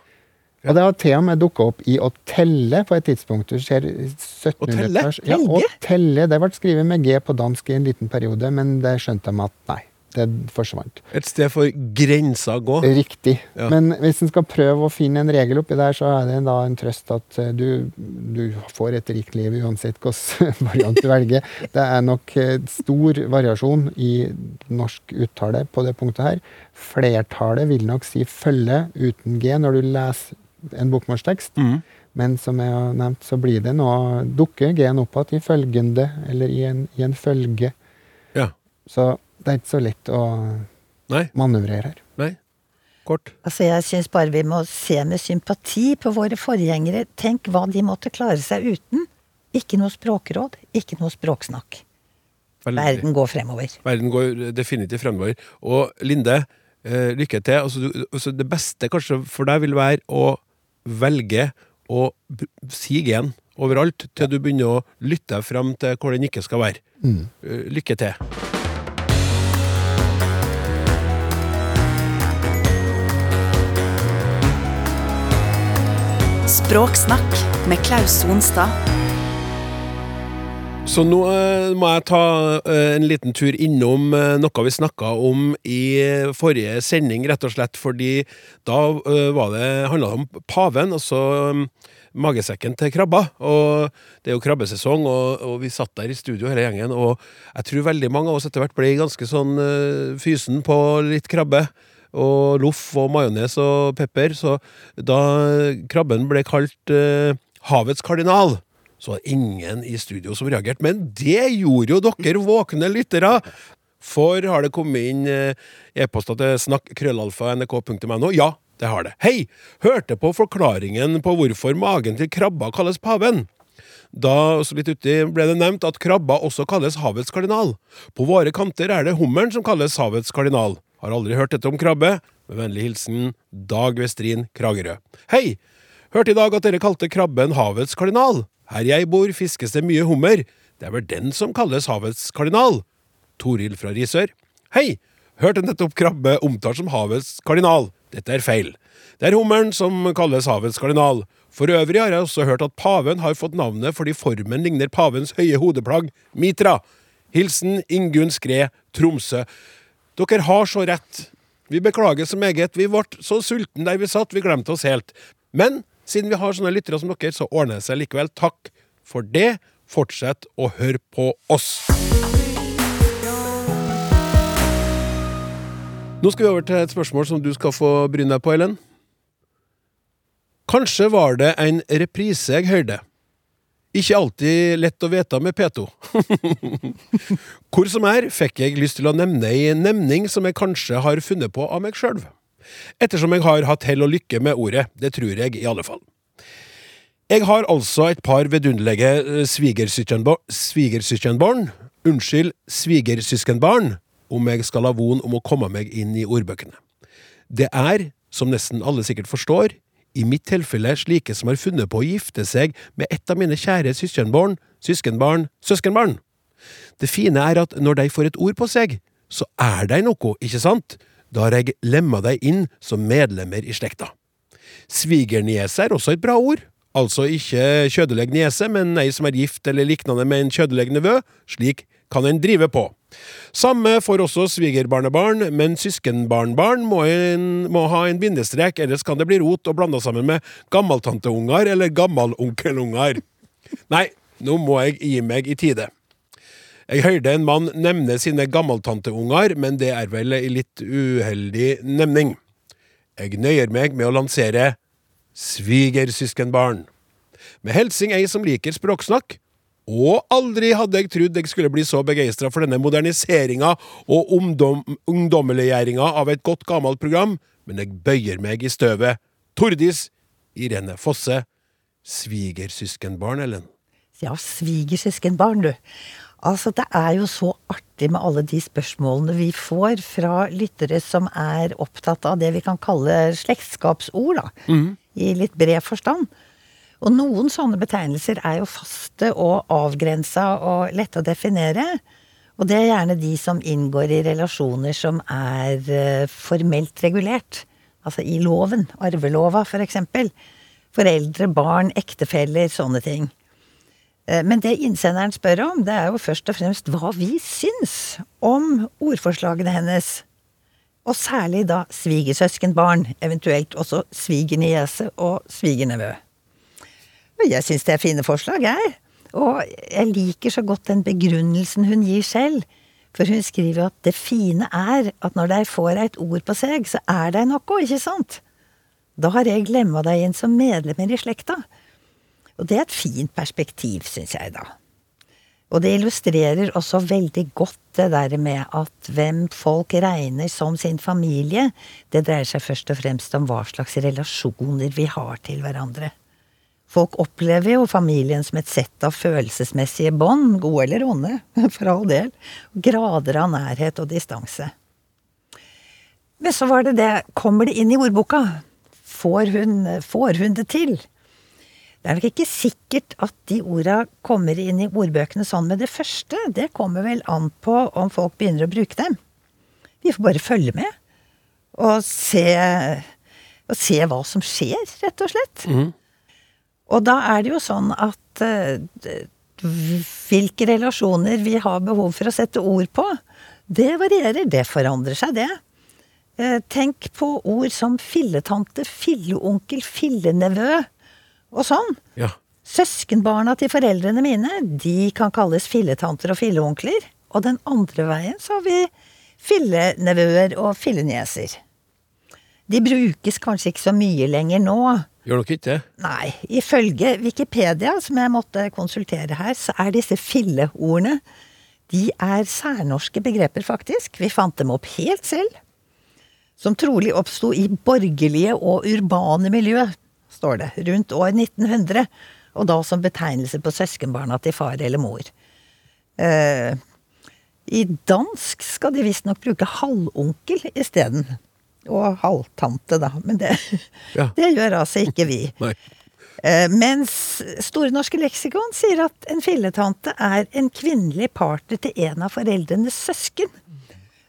Og det har til og med dukka opp i å telle på et tidspunkt. Du ser 1700 Å telle? Ja, å telle. Det ble skrevet med G på dansk i en liten periode, men det skjønte de at nei, det forsvant. Et sted for grensa gå. Riktig. Ja. Men hvis en skal prøve å finne en regel oppi der, så er det da en trøst at eh, du, du får et rikt liv uansett hvilken variant du velger. Det er nok eh, stor variasjon i norsk uttale på det punktet her. Flertallet vil nok si følge uten G når du leser en bokmålstekst. Mm. Men som jeg har nevnt, så blir det nå dukker G-en opp igjen i følgende, eller i en, i en følge. Ja. Så det er ikke så lett å Nei. manøvrere her. Nei. Kort. Altså, jeg syns bare vi må se med sympati på våre forgjengere. Tenk hva de måtte klare seg uten. Ikke noe språkråd, ikke noe språksnakk. Veldig. Verden går fremover. Verden går definitivt fremover. Og Linde, eh, lykke til. Altså, du, altså, det beste kanskje for deg vil være å velge å sige si G-en overalt, til du begynner å lytte deg frem til hvor den ikke skal være. Mm. lykke til. Språksnakk med Klaus Sonstad. Så nå eh, må jeg ta eh, en liten tur innom eh, noe vi snakka om i forrige sending, rett og slett fordi da var det handla om paven, altså magesekken til krabba. Og det er jo krabbesesong, og, og vi satt der i studio hele gjengen, og jeg tror veldig mange av oss etter hvert ble ganske sånn fysen på litt krabbe. Og loff og majones og pepper. Så da krabben ble kalt havets kardinal, så var det ingen i studio som reagerte. Men det gjorde jo dere våkne lyttere! For har det kommet inn eh, e-poster til snakk.krøllalfa.nrk.no? Ja, det har det. Hei! Hørte på forklaringen på hvorfor magen til krabba kalles paven. Da også litt uti ble det nevnt at krabba også kalles havets kardinal. På våre kanter er det hummeren som kalles havets kardinal. Har aldri hørt dette om krabbe. Med vennlig hilsen Dag Westrin Kragerø. Hei! Hørte i dag at dere kalte krabben havets kardinal. Her jeg bor, fiskes det mye hummer. Det er vel den som kalles havets kardinal. Toril fra Risør. Hei! Hørte nettopp krabbe omtalt som havets kardinal. Dette er feil. Det er hummeren som kalles havets kardinal. For øvrig har jeg også hørt at paven har fått navnet fordi formen ligner pavens høye hodeplagg, mitra. Hilsen Ingunn Skred, Tromsø. Dere har så rett. Vi beklager så meget. Vi ble så sultne der vi satt, vi glemte oss helt. Men siden vi har sånne lyttere som dere, så ordner det seg likevel. Takk for det. Fortsett å høre på oss. Nå skal vi over til et spørsmål som du skal få bryne deg på, Ellen. Kanskje var det en reprise jeg hørte. Ikke alltid lett å vite med P2. Hvor som er, fikk jeg lyst til å nevne ei nemning som jeg kanskje har funnet på av meg sjøl. Ettersom jeg har hatt hell og lykke med ordet. Det tror jeg i alle fall. Jeg har altså et par vidunderlige eh, svigersøskenbarn Unnskyld, svigersøskenbarn, om jeg skal ha von om å komme meg inn i ordbøkene. Det er, som nesten alle sikkert forstår, i mitt tilfelle slike som har funnet på å gifte seg med et av mine kjære søskenbarn, søskenbarn, søskenbarn. Det fine er at når de får et ord på seg, så er de noe, ikke sant? Da har jeg lemma deg inn som medlemmer i slekta. Svigerniese er også et bra ord. Altså ikke kjødelig niese, men ei som er gift eller liknande med en kjødelig nevø. Slik kan en drive på. Samme får også svigerbarnebarn, men søskenbarnbarn må, må ha en bindestrek, ellers kan det bli rot og blanda sammen med gammeltanteunger eller gammelonkelunger. Nei, nå må jeg gi meg i tide. Jeg hørte en mann nevne sine gammeltanteunger, men det er vel ei litt uheldig nevning. Jeg nøyer meg med å lansere svigersøskenbarn. Med hilsing ei som liker språksnakk, og aldri hadde jeg trodd jeg skulle bli så begeistra for denne moderniseringa og ungdom, ungdommeliggjøringa av et godt gammelt program, men jeg bøyer meg i støvet. Tordis Irene Fosse. Svigersøskenbarn, Ellen. Ja, svigersøskenbarn, du. Altså, det er jo så artig med alle de spørsmålene vi får fra lyttere som er opptatt av det vi kan kalle slektskapsord, da. I litt bred forstand. Og noen sånne betegnelser er jo faste og avgrensa og lette å definere. Og det er gjerne de som inngår i relasjoner som er eh, formelt regulert. Altså i loven. Arvelova, for eksempel. Foreldre, barn, ektefeller, sånne ting. Eh, Men det innsenderen spør om, det er jo først og fremst hva vi syns om ordforslagene hennes. Og særlig da svigersøskenbarn, eventuelt også svigerniese og svigernevø. Og jeg syns det er fine forslag, jeg. Og jeg liker så godt den begrunnelsen hun gir selv. For hun skriver at det fine er at når de får et ord på seg, så er de noe, ikke sant? Da har jeg glemma deg inn som medlemmer i slekta. Og det er et fint perspektiv, syns jeg, da. Og det illustrerer også veldig godt det der med at hvem folk regner som sin familie, det dreier seg først og fremst om hva slags relasjoner vi har til hverandre. Folk opplever jo familien som et sett av følelsesmessige bånd, gode eller onde, for all del, grader av nærhet og distanse. Men så var det det, kommer det inn i ordboka? Får hun, får hun det til? Det er nok ikke sikkert at de orda kommer inn i ordbøkene sånn med det første, det kommer vel an på om folk begynner å bruke dem. Vi får bare følge med, og se, og se hva som skjer, rett og slett. Og da er det jo sånn at eh, hvilke relasjoner vi har behov for å sette ord på, det varierer. Det forandrer seg, det. Eh, tenk på ord som filletante, filleonkel, fillenevø og sånn. Ja. Søskenbarna til foreldrene mine, de kan kalles filletanter og filleonkler. Og den andre veien så har vi fillenevøer og fillenieser. De brukes kanskje ikke så mye lenger nå. Gjør nok ikke det. Nei, ifølge Wikipedia, som jeg måtte konsultere her, så er disse filleordene De er særnorske begreper, faktisk. Vi fant dem opp helt selv. Som trolig oppsto i borgerlige og urbane miljø, står det, rundt år 1900. Og da som betegnelse på søskenbarna til far eller mor. Eh, I dansk skal de visstnok bruke halvonkel isteden. Og halvtante, da. Men det, Ja. det gjør altså ikke vi. Eh, mens Store norske leksikon sier at en filletante er en kvinnelig partner til en av foreldrenes søsken.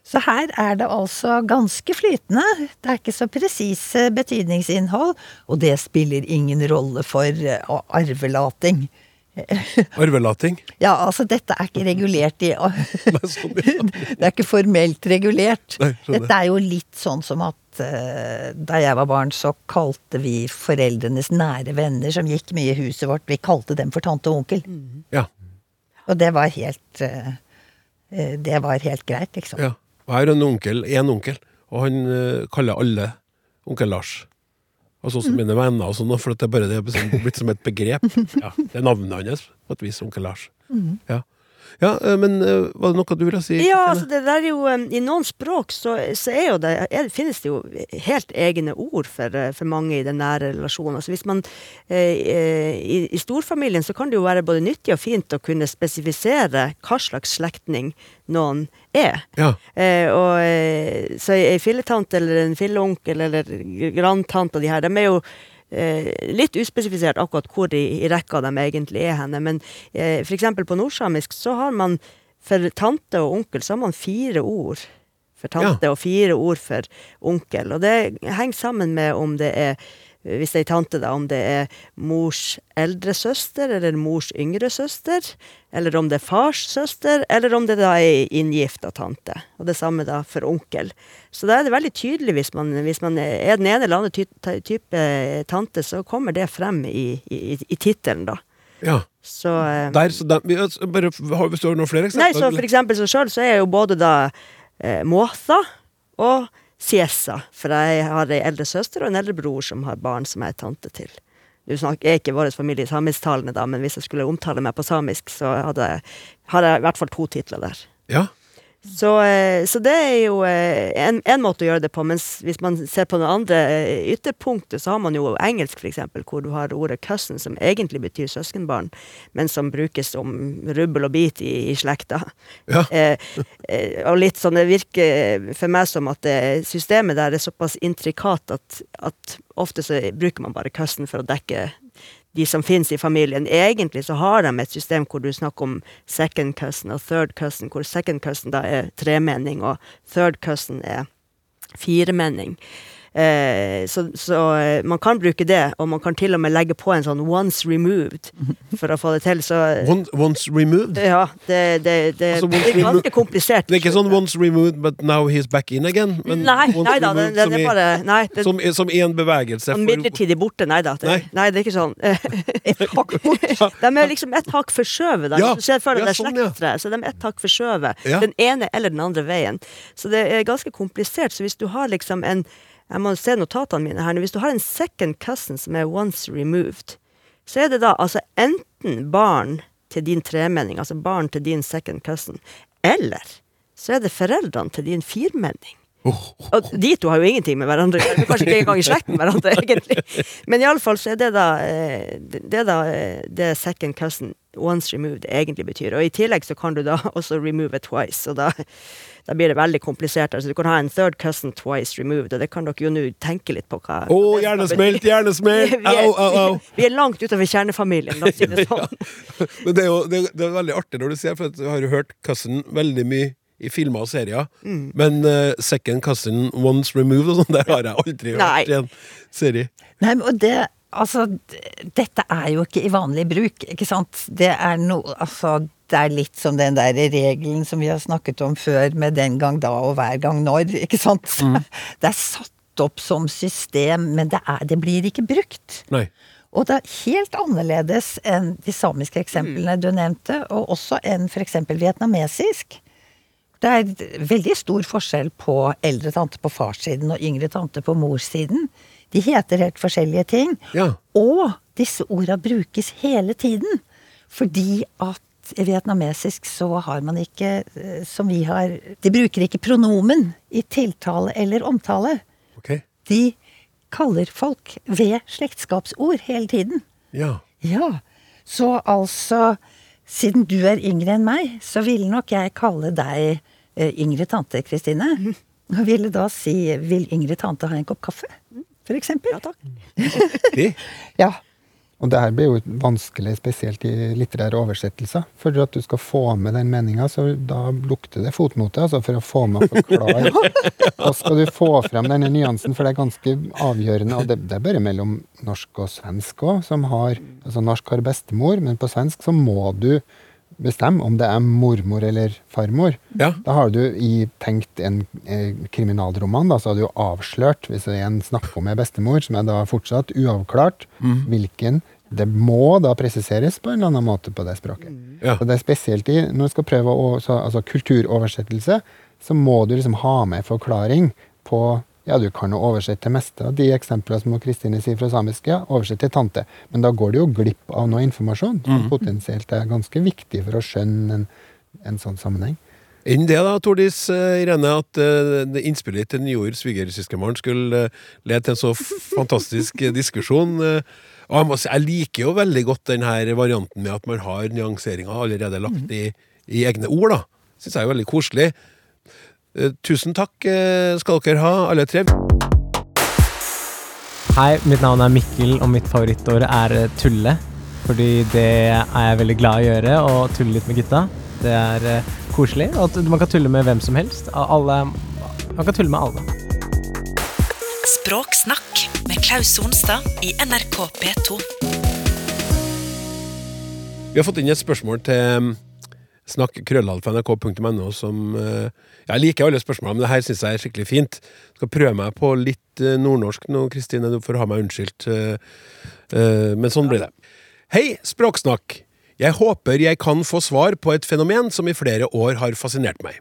Så her er det altså ganske flytende. Det er ikke så presise betydningsinnhold, og det spiller ingen rolle for eh, arvelating. Arvelating. Ja, altså dette er ikke regulert i sånn. Det er ikke formelt regulert. Dette er jo litt sånn som at eh, da jeg var barn, så kalte vi foreldrenes nære venner som gikk mye i huset vårt, vi kalte dem for tante og onkel. Ja. Og det var helt eh, eh, Det var helt greit, liksom. ja. Og jeg har en onkel, en onkel, og han eh, kaller alle onkel Lars. Og sånn som mine venner og sånn, for at det er bare det blitt som et begrep. Ja, det er navnet hans, på et vis, onkel Lars. Ja. Ja, eh, men eh, var det noe du ville si? Ja, altså det der er jo um, I noen språk så, så er jo det, er, finnes det jo helt egne ord for, eh, for mange i den nære relasjonen. Altså hvis man eh, eh, i, I storfamilien så kan det jo være både nyttig og fint å kunne spesifisere hva slags slektning noen er. Ja. Eh, og, eh, så ei filletante eller en filleonkel eller grandtante og de her, de er jo eh, litt uspesifisert akkurat hvor i, i rekka de egentlig er henne. Men eh, eksempel på nordsamisk så har man for tante og onkel så har man fire ord for tante og fire ord for onkel. Og det henger sammen med om det er hvis det er ei tante, da, om det er mors eldre søster eller mors yngre søster, eller om det er fars søster, eller om det da er inngifta tante. Og det samme da for onkel. Så da er det veldig tydelig hvis man, hvis man er den ene eller andre ty type tante, så kommer det frem i, i, i tittelen, da. Ja. Så, eh, Der, så altså, bare, har har noen flere Nei, så for eksempel så sjøl så er jo både da eh, Måtha og Siesa. For jeg har ei eldre søster og en eldre bror som har barn som jeg er tante til. Nå jeg er ikke vår familie samisktalende, da, men hvis jeg skulle omtale meg på samisk, så hadde, har jeg i hvert fall to titler der. Ja. Så, eh, så det er jo eh, en, en måte å gjøre det på. Mens hvis man ser på det andre eh, ytterpunktet, så har man jo engelsk, f.eks., hvor du har ordet 'cousin', som egentlig betyr søskenbarn, men som brukes som rubbel og bit i, i slekta. Ja. Eh, eh, og litt sånn, det virker for meg som at det, systemet der er såpass intrikat at, at ofte så bruker man bare 'cousin' for å dekke de som finnes i familien. Egentlig så har de et system hvor du snakker om second cousin og third cousin, hvor second cousin da er tremenning, og third cousin er firemenning. Eh, så så eh, man kan bruke det, og man kan til og med legge på en sånn 'once removed' for å få det til. Så Once, once removed? ja, det, det, det, Altså, det er ganske komplisert. Det er ikke sånn 'once removed, but now he's back in again'? men Nei, nei da, removed det, er bare Nei, det, Som, som en bevegelse. for- midlertidig borte. Nei da. Det, Nei. nei. det er ikke sånn. de er liksom ett hakk forskjøvet. Ja, du ser for deg ja, det sånn, ja. så de er ett hakk forskjøvet. Ja. Den ene eller den andre veien. Så det er ganske komplisert. Så hvis du har liksom en Jeg må se notatene mine her nå. Hvis du har en second cousin som er once removed, så er det da altså enten barn til din tremenning, altså barn til din second cousin, eller så er det foreldrene til din firmenning. Og de to har jo ingenting med hverandre å gjøre. Kanskje ikke engang i slekt med hverandre, egentlig. Men iallfall så er det da eh, det da eh, det second cousin once removed egentlig betyr. Og i tillegg så kan du da også remove it twice, og da, da blir det veldig komplisert. Altså du kan ha en third cousin twice removed, og det kan dere jo nå tenke litt på hva Å, oh, hjernesmelt, hjernesmelt! Vi er- Au, au, au! Vi er langt utover kjernefamilien, la oss si det sånn. Men det er jo det, det er veldig artig når du ser, for du jeg har jo hørt Cousin veldig mye i filmer og serier. Mm. Men uh, Second Cousin Once Removed og sånn, det har jeg aldri Nei. hørt i en serie. Nei, og det Altså, dette er jo ikke i vanlig bruk, ikke sant? Det er noe Altså, det er litt som den der regelen som vi har snakket om før, med den gang da og hver gang når, ikke sant? Det er satt opp som system, men det, er, det blir ikke brukt. Nei. Og det er helt annerledes enn de samiske eksemplene du nevnte, og også enn f.eks. vietnamesisk. Det er veldig stor forskjell på eldre tante på farssiden og yngre tante på morssiden. De heter helt forskjellige ting. Ja. Og disse orda brukes hele tiden. Fordi at i vietnamesisk så har man ikke, eh, som vi har De bruker ikke pronomen i tiltale eller omtale. Okay. De kaller folk ved slektskapsord hele tiden. Ja. Ja, så altså Siden du er yngre enn meg, så ville nok jeg kalle deg eh, yngre tante, Kristine. Og ville da si 'vil yngre tante ha en kopp kaffe'? For eksempel. Ja, takk. Ja. Og det her blir jo vanskelig, spesielt i litterære oversettelser. For at du skal få med den meninga, så da lukter det fotnote, altså for å få med og forklare. Og skal du få frem denne nyansen, for det er ganske avgjørende, og det, det er bare mellom norsk og svensk òg, som har Altså norsk har bestemor, men på svensk så må du bestemme om det er mormor eller farmor. Ja. Da har du i tenkt en eh, kriminalroman, da, så har du jo avslørt, hvis en snakker med bestemor, som er da fortsatt uavklart, hvilken Det må da presiseres på en eller annen måte på det språket. Ja. Så det er spesielt i Når du skal prøve å så, altså kulturoversettelse, så må du liksom ha med forklaring på ja, du kan jo oversette det meste av de eksemplene som Kristine sier fra samisk. ja, Oversett til tante. Men da går du jo glipp av noe informasjon som potensielt er ganske viktig for å skjønne en, en sånn sammenheng. Enn det da, Tordis eh, Irene, at uh, innspillet til Njord svigersøskenbarn skulle uh, lede til en så fantastisk diskusjon. Uh, og jeg, si, jeg liker jo veldig godt denne varianten med at man har nyanseringa allerede lagt i, i egne ord. da. Syns jeg er veldig koselig. Eh, tusen takk eh, skal dere ha, alle tre. Hei, mitt navn er Mikkel, og mitt favorittår er eh, tulle. Fordi det er jeg veldig glad i å gjøre, å tulle litt med gutta. Det er koselig, og man kan tulle med hvem som helst. Alle, man kan tulle med alle. Språksnakk med med Klaus Sonstad i NRK P2. Vi har fått inn et spørsmål til um, snakk.krøllalfa.nrk.no som eh, Jeg liker alle spørsmålene, men det her syns jeg er skikkelig fint. Skal prøve meg på litt eh, nordnorsk nå, Kristine. Du får ha meg unnskyldt. eh, men sånn blir det. Hei, Språksnakk! Jeg håper jeg kan få svar på et fenomen som i flere år har fascinert meg.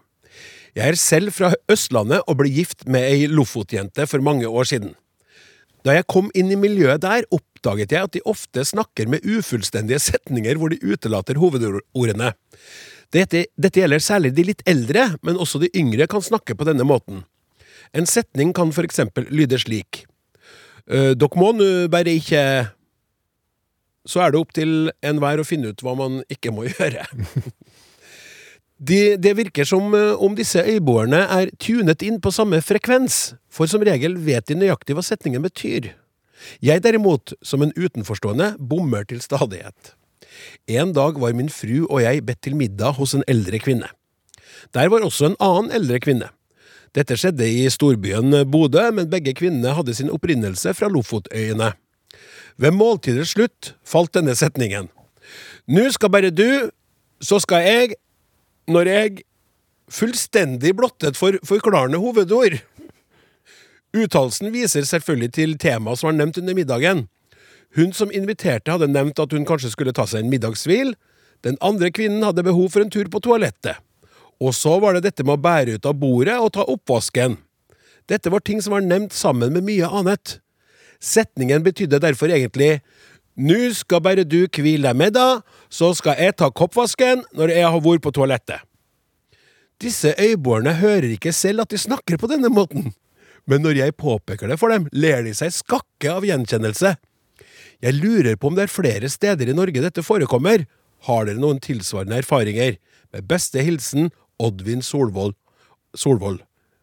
Jeg er selv fra Østlandet og ble gift med ei Lofotjente for mange år siden. Da jeg kom inn i miljøet der, oppdaget jeg at de ofte snakker med ufullstendige setninger hvor de utelater hovedordene. Dette, dette gjelder særlig de litt eldre, men også de yngre kan snakke på denne måten. En setning kan for eksempel lyde slik. «Dok Dere må nå bare ikke Så er det opp til enhver å finne ut hva man ikke må gjøre. De, det virker som eh, om disse øyboerne er tunet inn på samme frekvens, for som regel vet de nøyaktig hva setningen betyr. Jeg derimot, som en utenforstående, bommer til stadighet. En dag var min fru og jeg bedt til middag hos en eldre kvinne. Der var også en annen eldre kvinne. Dette skjedde i storbyen Bodø, men begge kvinnene hadde sin opprinnelse fra Lofotøyene. Ved måltidets slutt falt denne setningen. Nå skal bare du, så skal jeg, når jeg fullstendig blottet for forklarende hovedord. Uttalelsen viser selvfølgelig til temaet som var nevnt under middagen. Hun som inviterte, hadde nevnt at hun kanskje skulle ta seg en middagshvil. Den andre kvinnen hadde behov for en tur på toalettet. Og så var det dette med å bære ut av bordet og ta oppvasken. Dette var ting som var nevnt sammen med mye annet. Setningen betydde derfor egentlig Nå skal bare du hvile deg med, da, så skal jeg ta koppvasken når jeg har vært på toalettet. Disse øyboerne hører ikke selv at de snakker på denne måten, men når jeg påpeker det for dem, ler de seg skakke av gjenkjennelse. Jeg lurer på om det er flere steder i Norge dette forekommer. Har dere noen tilsvarende erfaringer? Med beste hilsen Oddvin Solvold. Solvold.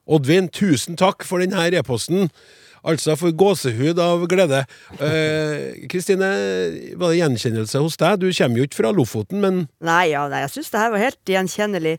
Oddvin, tusen takk for denne e-posten. Altså, for gåsehud av glede. Eh, Kristine, var det gjenkjennelse hos deg? Du kommer jo ikke fra Lofoten, men Nei, ja, nei, jeg syns det her var helt gjenkjennelig.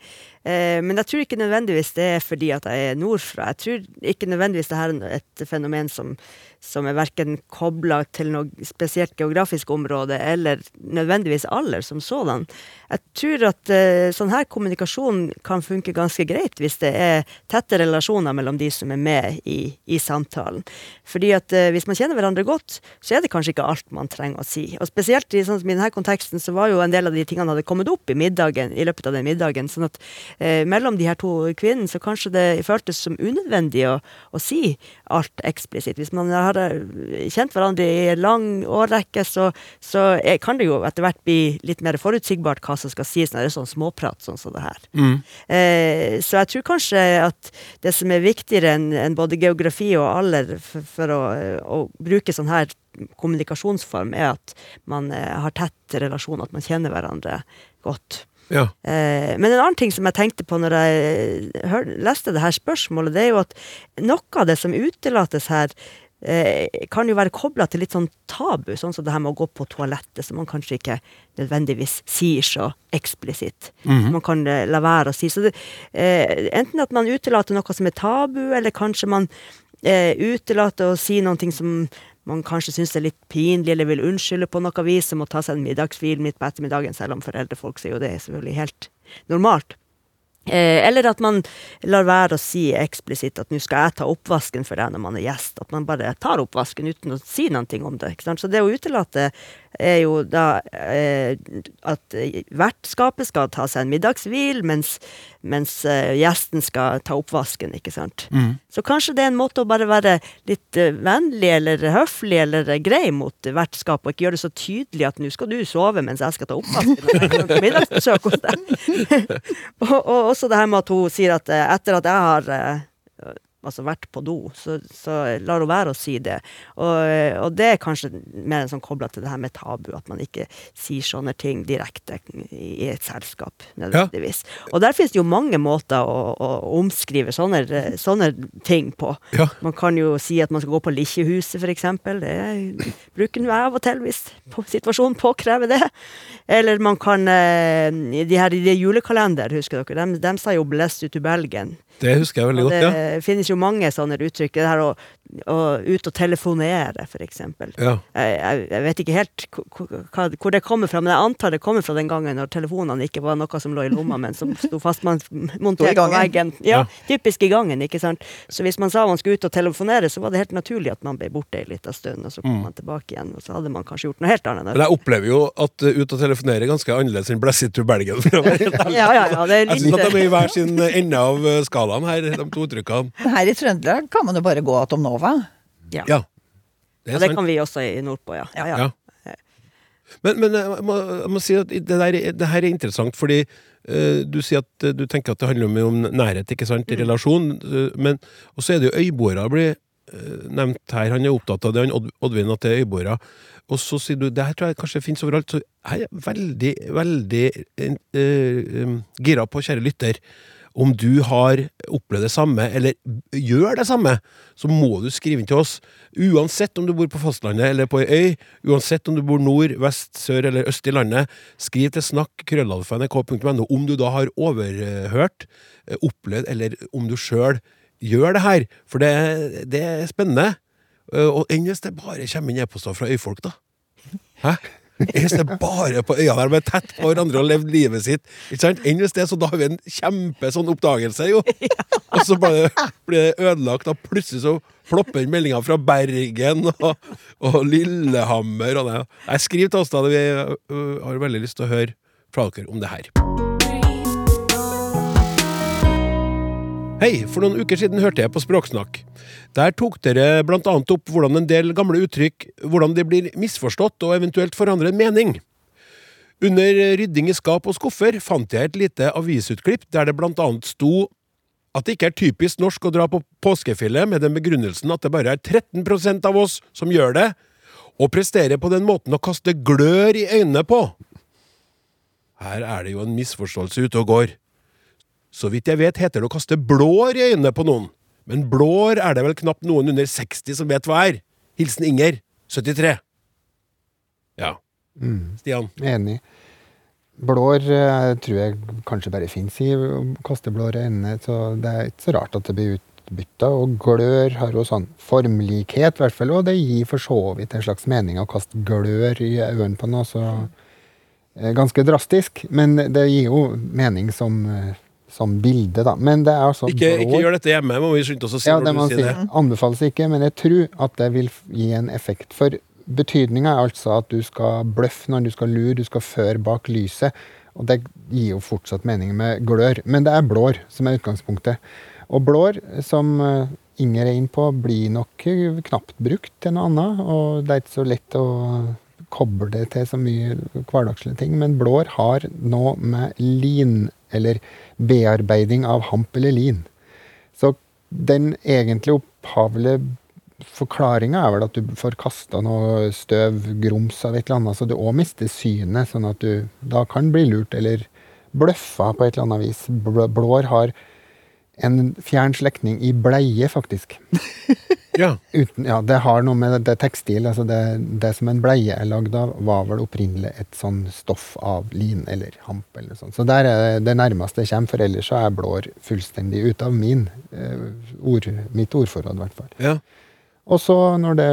Eh, men jeg tror ikke nødvendigvis det er fordi at jeg er nordfra. Jeg tror ikke nødvendigvis det her er et fenomen som, som er verken kobla til noe spesielt geografisk område, eller nødvendigvis alder som sådan. Jeg tror at eh, sånn her kommunikasjon kan funke ganske greit hvis det er tette relasjoner mellom de som er med i, i samtalen. Fordi at eh, hvis man kjenner hverandre godt, så er det kanskje ikke alt man trenger å si. Og spesielt i, sånn i denne konteksten så var jo en del av de tingene hadde kommet opp i middagen, i løpet av den middagen. sånn at mellom de her to kvinnene så kanskje det føltes som unødvendig å, å si alt eksplisitt. Hvis man har eh, kjent hverandre i en lang årrekke, så, så er, kan det jo etter hvert bli litt mer forutsigbart hva som skal sies når det er sånn småprat sånn som det her. Eh, så jeg tror kanskje at det som er viktigere enn en både geografi og alder for, for å, å bruke sånn her kommunikasjonsform, er at man eh, har tett relasjon, at man kjenner hverandre godt. Ja. Eh, men en annen ting som jeg tenkte på når jeg hør, leste det her spørsmålet, det er jo at noe av det som utelates her, eh, kan jo være kobla til litt sånn tabu, sånn som det her med å gå på toalettet, som man kanskje ikke nødvendigvis sier så eksplisitt. Man kan eh, la være å si. Så det, eh, enten at man utelater noe som er tabu, eller kanskje man eh, utelater å si noe som man kanskje syns er litt pinlig, eller vil unnskylde på noe vis, som å ta seg en middagshvil midt på ettermiddagen, selv om foreldrefolk sier jo det er selvfølgelig helt normalt. Eh, eller at man lar være å si eksplisitt at 'nå skal jeg ta oppvasken for deg' når man er gjest. At man bare tar oppvasken uten å si noe om det. Så det å utelate er jo da eh, at vertskapet skal ta seg en middagshvil, mens, mens eh, gjesten skal ta oppvasken, ikke sant. Så kanskje det er en måte å bare være litt eh, vennlig eller høflig eller eh, grei mot vertskapet, og ikke gjøre det så tydelig at 'nå skal du sove mens jeg skal ta oppvasken', middagsbesøk hos deg. og, og også det her med at hun sier at eh, etter at jeg har eh, altså vært på do, så, så lar hun være å si det. Og, og det er kanskje mer en sånn kobla til det her med tabu, at man ikke sier sånne ting direkte i, et selskap, nødvendigvis. Og der finnes det jo mange måter å, å omskrive sånne, sånne ting på. Ja. Man kan jo si at man skal gå på Likkjehuset, for eksempel. Det bruker jeg av og til, hvis situasjonen påkrever det. Eller man kan eh, De her i julekalender, husker dere, de, de sa jo 'Bless you to Belgen'. Det husker jeg veldig godt, ja. det finnes jo jo mange sånne uttrykk. Det her å, å ut og telefonere, for eksempel. Ja. Jeg, jeg, vet ikke helt hvor- det kommer fra, men jeg antar det kommer fra den gangen når telefonene ikke var noe som lå i lomma, men som sto fastmontert på veggen. Ja, Ja. typisk i gangen, ikke sant. Så hvis man sa man skulle ut og telefonere, så var det helt naturlig at man ble borte ei lita stund, og så kom man tilbake igjen, og så hadde man kanskje gjort noe helt annet. Men jeg opplever jo at uh, ut og telefonere er ganske annerledes enn Bless it to ærlig. Ja, ja, ja, det er Jeg syns at de er i hver sin ende av uh, skalaen her, de to uttrykkene. Her i Trøndelag kan man jo bare gå til Nova. Ja. Ja. Det er det kan vi også i nordpå, ja. ja, ja. Ja. Men, men jeg, må, jeg må si at det, der, det her er interessant, fordi uh, du sier at eh, du tenker at det handler mye om nærhet, ikke sant, Mm. relasjon, eh, men og så er det jo øyboere blir eh, nevnt her. Han er opptatt av det, han Oddvin, at det er øyboere. Og så sier du det her tror jeg kanskje finnes overalt. Så jeg er veldig, veldig eh, eh, gira på, kjære lytter, om du har opplevd det samme, eller gjør det samme, så må du skrive inn til oss. Uansett om du bor på fastlandet eller på ei øy, uansett om du bor nord, vest, sør eller øst i landet, skriv til snakk krøllalfa.nrk.no om du da har overhørt, eh, opplevd, eller om du sjøl gjør det her. For det, det er spennende. Eh, Og enn hvis det bare kommer inn e-poster fra øyfolk, da? Hæ? Enn ser er bare på øya der de er tett på hverandre og levd livet sitt. Ikke sant? Enn hvis det så, da har vi en kjempe sånn oppdagelse, jo. Og så bare blir det ødelagt, og plutselig så plopper meldinga fra Bergen og, og Lillehammer og det. Jeg skriver til oss da, vi har veldig lyst til å høre fra dere om det her. Hei, for noen uker siden hørte jeg på Språksnakk. Der tok dere blant annet opp hvordan en del gamle uttrykk hvordan de blir misforstått og eventuelt forandrer mening. Under rydding i skap og skuffer fant jeg et lite avisutklipp der det blant annet sto at det ikke er typisk norsk å dra på påskefjellet med den begrunnelsen at det bare er 13% av oss som gjør det, og presterer på den måten å kaste glør i øynene på. Her er det jo en misforståelse ute og går. Så vidt jeg vet heter det å kaste blår i øynene på noen. Men blår er det vel knapt noen under 60 som vet hva er. Hilsen Inger, 73. Ja. Stian. Enig. Blår eh, tror jeg kanskje bare fins i å kaste blår i øynene, så det er ikke så rart at det blir utbytta. Og glør har jo sånn formlikhet, i hvert fall, og det gir for så vidt en slags mening å kaste glør i øynene på noe, så eh, Ganske drastisk, men det gir jo mening som, eh, som bilde, da. Men det er altså Ikke, ikke gjør dette hjemme, må vi skynde oss å si ja, det når du sier det. Anbefales ikke, men jeg tror at det vil gi en effekt. For betydninga er altså at du skal bløffe når du skal lure, du skal føre bak lyset. Og det gir jo fortsatt mening med glør. Men det er blår som er utgangspunktet. Og blår, som eh, Inger er inne på, blir nok knapt brukt til noe annet. Og det er ikke så lett å koble det til så mye hverdagslige ting. Men blår har nå med lin, eller bearbeiding av hamp eller lin. Så den egentlig opphavlige forklaringa er vel at du får kasta noe støv, grums av et eller annet, så du òg mister synet, sånn at du da kan bli lurt eller bløffa på et eller annet vis. Blår har en fjern slektning i bleie, faktisk. Ja. Uten, ja, det har noe med det tekstil altså det, det som en bleie er lagd av, var vel opprinnelig et sånn stoff av lin eller hamp. eller sånn. Så der er det det nærmeste jeg kommer, for ellers så er blår fullstendig ute av min, eh, ord, mitt ordforråd, i hvert fall. ja. Og så når det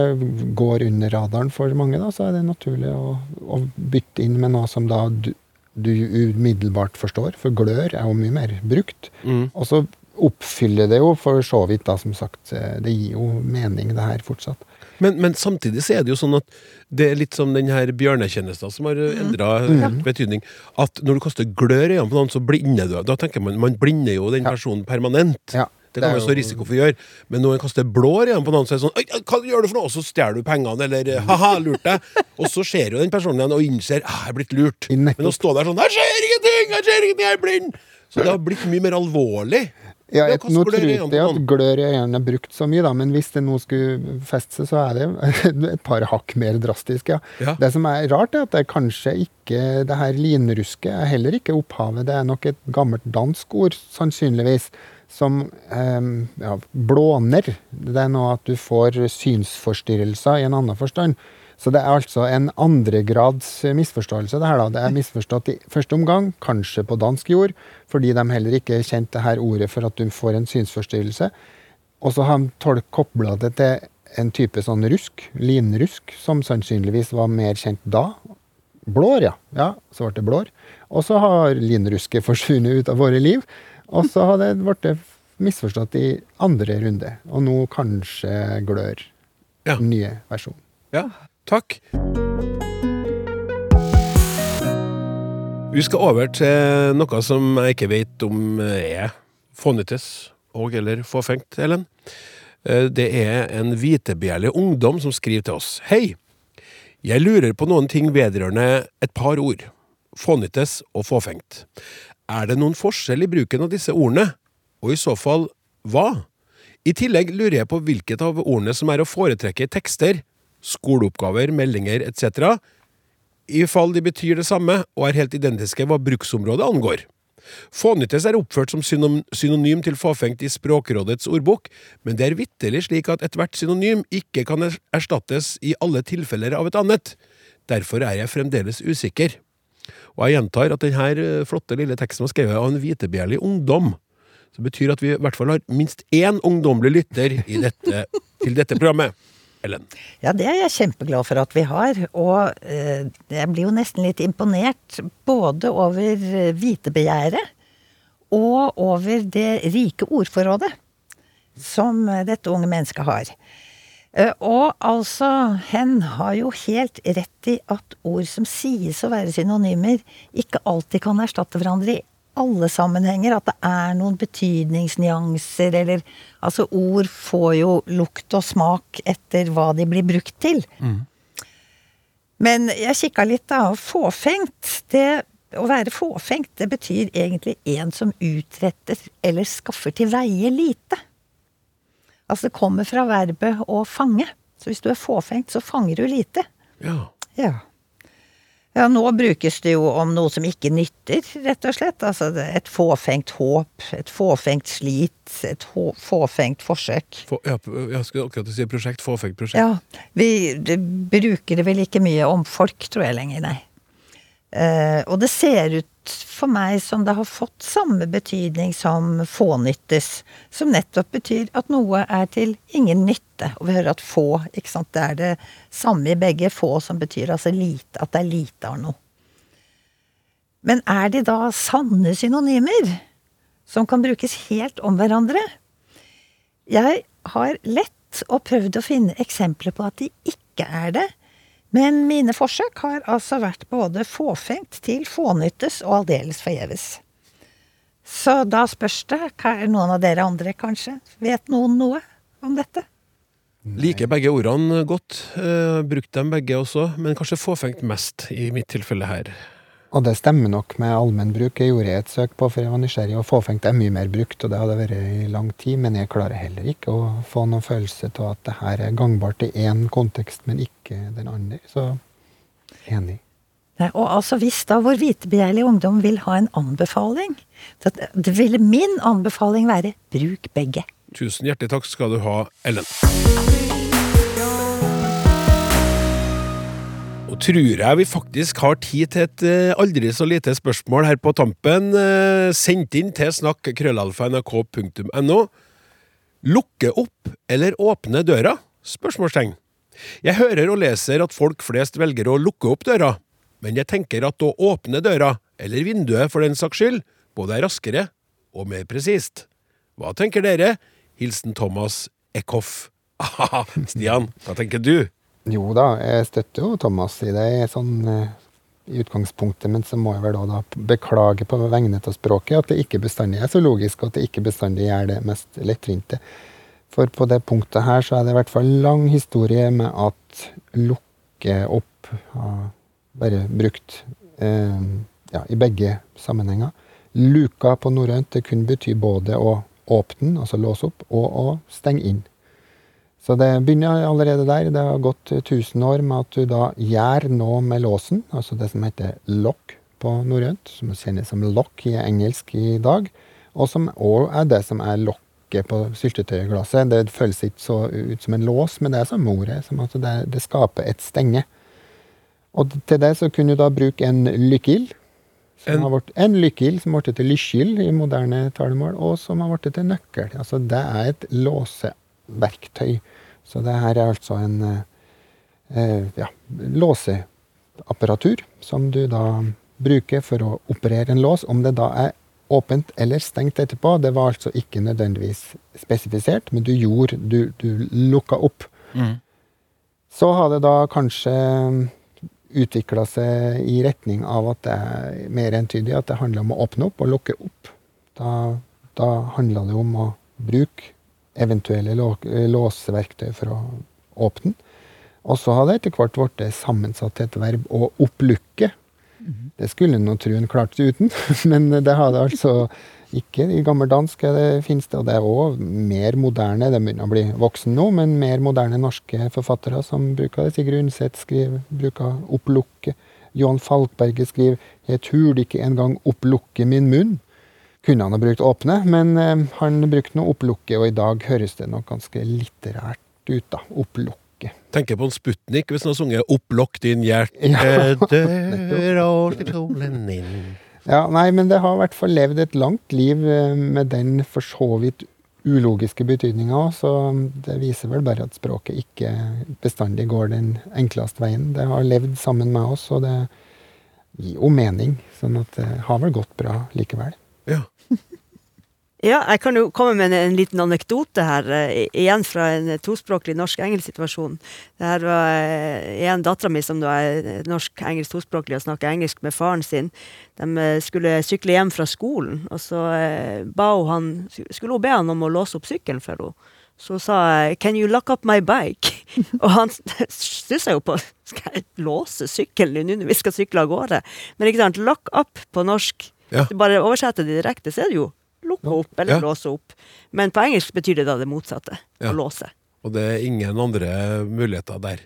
går under radaren for mange, da, så er det naturlig å, å bytte inn med noe som da du, du umiddelbart forstår, for glør er jo mye mer brukt. Mm. Og så oppfyller det jo for så vidt, da, som sagt. eh, Det gir jo mening, det her, fortsatt. Men, men samtidig så er det jo sånn at det er litt som den her bjørnetjenesten som har endra betydning. At når du kaster glør i øynene på noen, så blinder du. Da tenker man man blinder jo den Ja. personen permanent. Ja, Det kan være så risiko for å gjøre. Men når en kaster blår igjen på noen, så er det sånn «Oi, oi, Hva gjør du for noe? Og så stjeler du pengene, eller eh, ha-ha, lurt deg. Og så ser jo den personen igjen og innser ah, jeg er blitt lurt. Men å stå der sånn Jeg ser ingenting! Jeg ser ingenting! Jeg er blind! Så det har blitt mye mer alvorlig. Ja, et, nå tror jeg ikke at glør i øynene er brukt så mye, da, men hvis det nå skulle feste seg, så er det et par hakk mer drastisk, ja. Ja. Det som er rart, er at det kanskje ikke Det her linrusket er heller ikke opphavet. Det er nok et gammelt dansk ord, sannsynligvis, som eh, ja, blåner. Det er noe at du får synsforstyrrelser i en annen forstand. Så det er altså en andregrads misforståelse. Det her da. Det er misforstått i første omgang, kanskje på dansk jord, fordi de heller ikke kjente det her ordet for at du får en synsforstyrrelse. Og så har tolk kobla det til en type sånn rusk, linrusk, som sannsynligvis var mer kjent da. Blår, ja. Ja, så ble det blår. Og så har linrusket forsvunnet ut av våre liv. Og så har det blitt misforstått i andre runde. Og nå kanskje glør Ja. nye versjonen. Ja, takk. Vi skal over til noe som jeg ikke vet om er fånyttes og eller fåfengt, Ellen. Eh, Det er en hvitebjærlig ungdom som skriver til oss. Hei! Jeg lurer på noen ting vedrørende et par ord. Fånyttes og fåfengt. Er det noen forskjell i bruken av disse ordene? Og i så fall, hva? I tillegg lurer jeg på hvilket av ordene som er å foretrekke i tekster, skoleoppgaver, meldinger etc., i fall de betyr det samme og er helt identiske hva bruksområdet angår. Fånyttes er oppført som synonym til fåfengt i Språkrådets ordbok, men det er vitterlig slik at ethvert synonym ikke kan er- erstattes i alle tilfeller av et annet. Derfor er jeg fremdeles usikker. Og jeg gjentar at denne flotte lille teksten var skrevet av en vitebegjærlig ungdom. Som betyr at vi i hvert fall har minst én ungdommelig lytter dette, til dette programmet. Ellen. Ja, det er jeg kjempeglad for at vi har. Og eh, jeg blir jo nesten litt imponert både over eh, vitebegjæret og over det rike ordforrådet som eh, dette unge mennesket har. Og altså, hen har jo helt rett i at ord som sies å være synonymer, ikke alltid kan erstatte hverandre i alle sammenhenger. At det er noen betydningsnyanser, eller Altså, ord får jo lukt og smak etter hva de blir brukt til. Men jeg kikka litt, da. Fåfengt, det å være fåfengt, det betyr egentlig en som utretter eller skaffer til veie lite. Altså det kommer fra verbet å fange. Så hvis du er fåfengt, så fanger du lite. Ja. Ja. Ja, nå brukes det jo om noe som ikke nytter, rett og slett. Altså et fåfengt håp, et fåfengt slit, et fåfengt forsøk. For, ja, jeg skulle akkurat si prosjekt. Fåfengt prosjekt. Ja, vi det bruker det vel ikke mye om folk, tror jeg lenger, nei. Eh, og det ser ut for meg som det har fått samme betydning som fånyttes, som nettopp betyr at noe er til ingen nytte. Og vi hører at få, ikke sant, det er det samme i begge, få som betyr altså lite, at det er lite av noe. Men er de da sanne synonymer, som kan brukes helt om hverandre? Jeg har lett og prøvd å finne eksempler på at de ikke er det, men mine forsøk har altså vært både fåfengt til fånyttes og aldeles forgjeves. Så da spørs det, hva er noen av dere andre kanskje, vet noen noe om dette? Liker begge ordene godt. Uh, brukt dem begge også, men kanskje fåfengt mest i mitt tilfelle her. Og det stemmer nok med allmennbruk. Jeg gjorde et søk på, for jeg var nysgjerrig, og fåfengt er mye mer brukt, og det hadde vært i lang tid, men jeg klarer heller ikke å få noen følelse av at det her er gangbart i én kontekst, men ikke den andre. Så enig. Nei, og altså hvis da vår vitebegjærlige ungdom vil ha en anbefaling, så det ville min anbefaling være bruk begge. Tusen hjertelig takk skal du ha, Ellen. Og tror jeg vi faktisk har tid til et eh, aldri så lite spørsmål her på tampen, eh, sendt inn til snakk.krøllalfa.nrk.no. Lukke opp eller åpne døra? Spørsmålstegn. Jeg hører og leser at folk flest velger å lukke opp døra, men jeg tenker at å åpne døra, eller vinduet for den saks skyld, både er raskere og mer presist. Hva tenker dere? Hilsen Thomas Eckhoff. Aha, Stian, hva tenker du? Jo da, jeg støtter jo Thomas i det sånn eh, i utgangspunktet, men så må jeg vel da, da beklage på vegne av språket at det ikke bestandig er så logisk, og at det ikke bestandig er det mest lettvinte. For på det punktet her så er det i hvert fall lang historie med at lukke opp har vært brukt eh, ja, i begge sammenhenger. Luka på norrønt det kunne bety både å åpne, altså låse opp, og å stenge inn. Så det begynner allerede der. Det har gått 1000 år med at du da gjør noe med låsen, altså det som heter lock på norrønt, som kjennes som lock i engelsk i dag, og som òg er det som er lokket på syltetøyglasset. Det føles ikke så ut som en lås, men det er som ordet, som at det, det skaper et stenge. Og til det så kunne du da bruke en lykkeild, Som En- har vært, en lykkild, som ble til lykkil i moderne talemål, og som har blitt til nøkkel. Altså, det er et låseverktøy. Så det her er altså en eh, eh, ja, låseapparatur som du da bruker for å operere en lås. Om det da er åpent eller stengt etterpå, det var altså ikke nødvendigvis spesifisert, men du gjorde Du, du lukka opp. Så har det da kanskje utvikla seg i retning av at det er mer entydig at det handler om å åpne opp og lukke opp. Da, da handler det om å bruke eventuelle låseverktøy for å åpne den. Og så har det etter hvert blitt sammensatt til et verb å opplukke. Det skulle en nå tro en klarte uten, men det har det altså ikke. I gammeldansk det, finnes det, og det er òg mer moderne, det begynner å bli voksen nå, men mer moderne norske forfattere som bruker det. Sigrid Undset skriver, bruker opplukke. Johan Falkberget skriver 'Jeg turde ikke engang opplukke min munn'. Kunne han ha brukt åpne, men eh, han brukte noe opplukke, og i dag høres det nok ganske litterært ut, da. Opplukke. Tenker på en Sputnik hvis han har sunget 'Opplokk din Ja. hjertedør og slipp solen inn'. Ja, nei, men det har i hvert fall levd et langt liv eh, med den for så vidt ulogiske betydninga òg, så det viser vel bare at språket ikke bestandig går den enkleste veien. Det har levd sammen med oss, og det gir jo mening, sånn at det har vel gått bra likevel. Ja. Ja, jeg kan jo komme med en, en liten anekdote her, uh, igjen fra en tospråklig norsk-engelsk situasjon. Det her var uh, en dattera mi som er norsk-engelsk tospråklig og snakker engelsk med faren sin. De uh, skulle sykle hjem fra skolen, og så ba hun han, skulle hun be han om å låse opp sykkelen for henne. Så sa jeg 'Can you lock up my bike?' og han stussa jo på Skal jeg låse sykkelen din nå når vi skal sykle av gårde? Men ikke sant, lock up på norsk. Ja. Du bare oversetter det direkte, så er det jo lukke opp eller Ja. låse opp. Men på engelsk betyr det da det motsatte. Å låse. Og det er ingen andre muligheter der.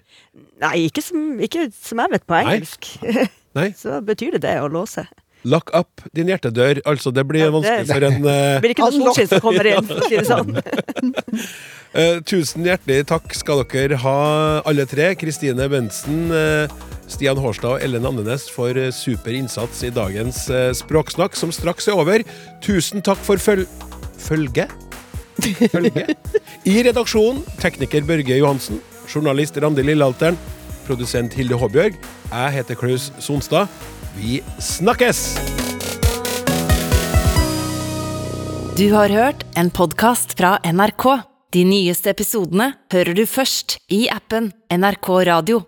Nei, ikke som, ikke som jeg vet på engelsk. Nei. så betyr det det å låse. Lock up din hjertedør. Altså, det blir Ja, vanskelig for en eh, Det blir ikke noe solskinn som kommer inn, for å si det sånn. Eh, tusen hjertelig takk skal dere ha, alle tre. Kristine Bensen, eh, Stian Hårstad og Ellen Andenes for eh, super innsats i dagens eh, Språksnakk, som straks er over. Tusen takk for føl følge. følge. I redaksjonen tekniker Børge Johansen, journalist Randi Lillealteren, produsent Hilde Håbjørg. Jeg heter Klaus Sonstad. Vi snakkes! Du har hørt en podkast fra NRK. De nyeste episodene hører du først i appen NRK Radio.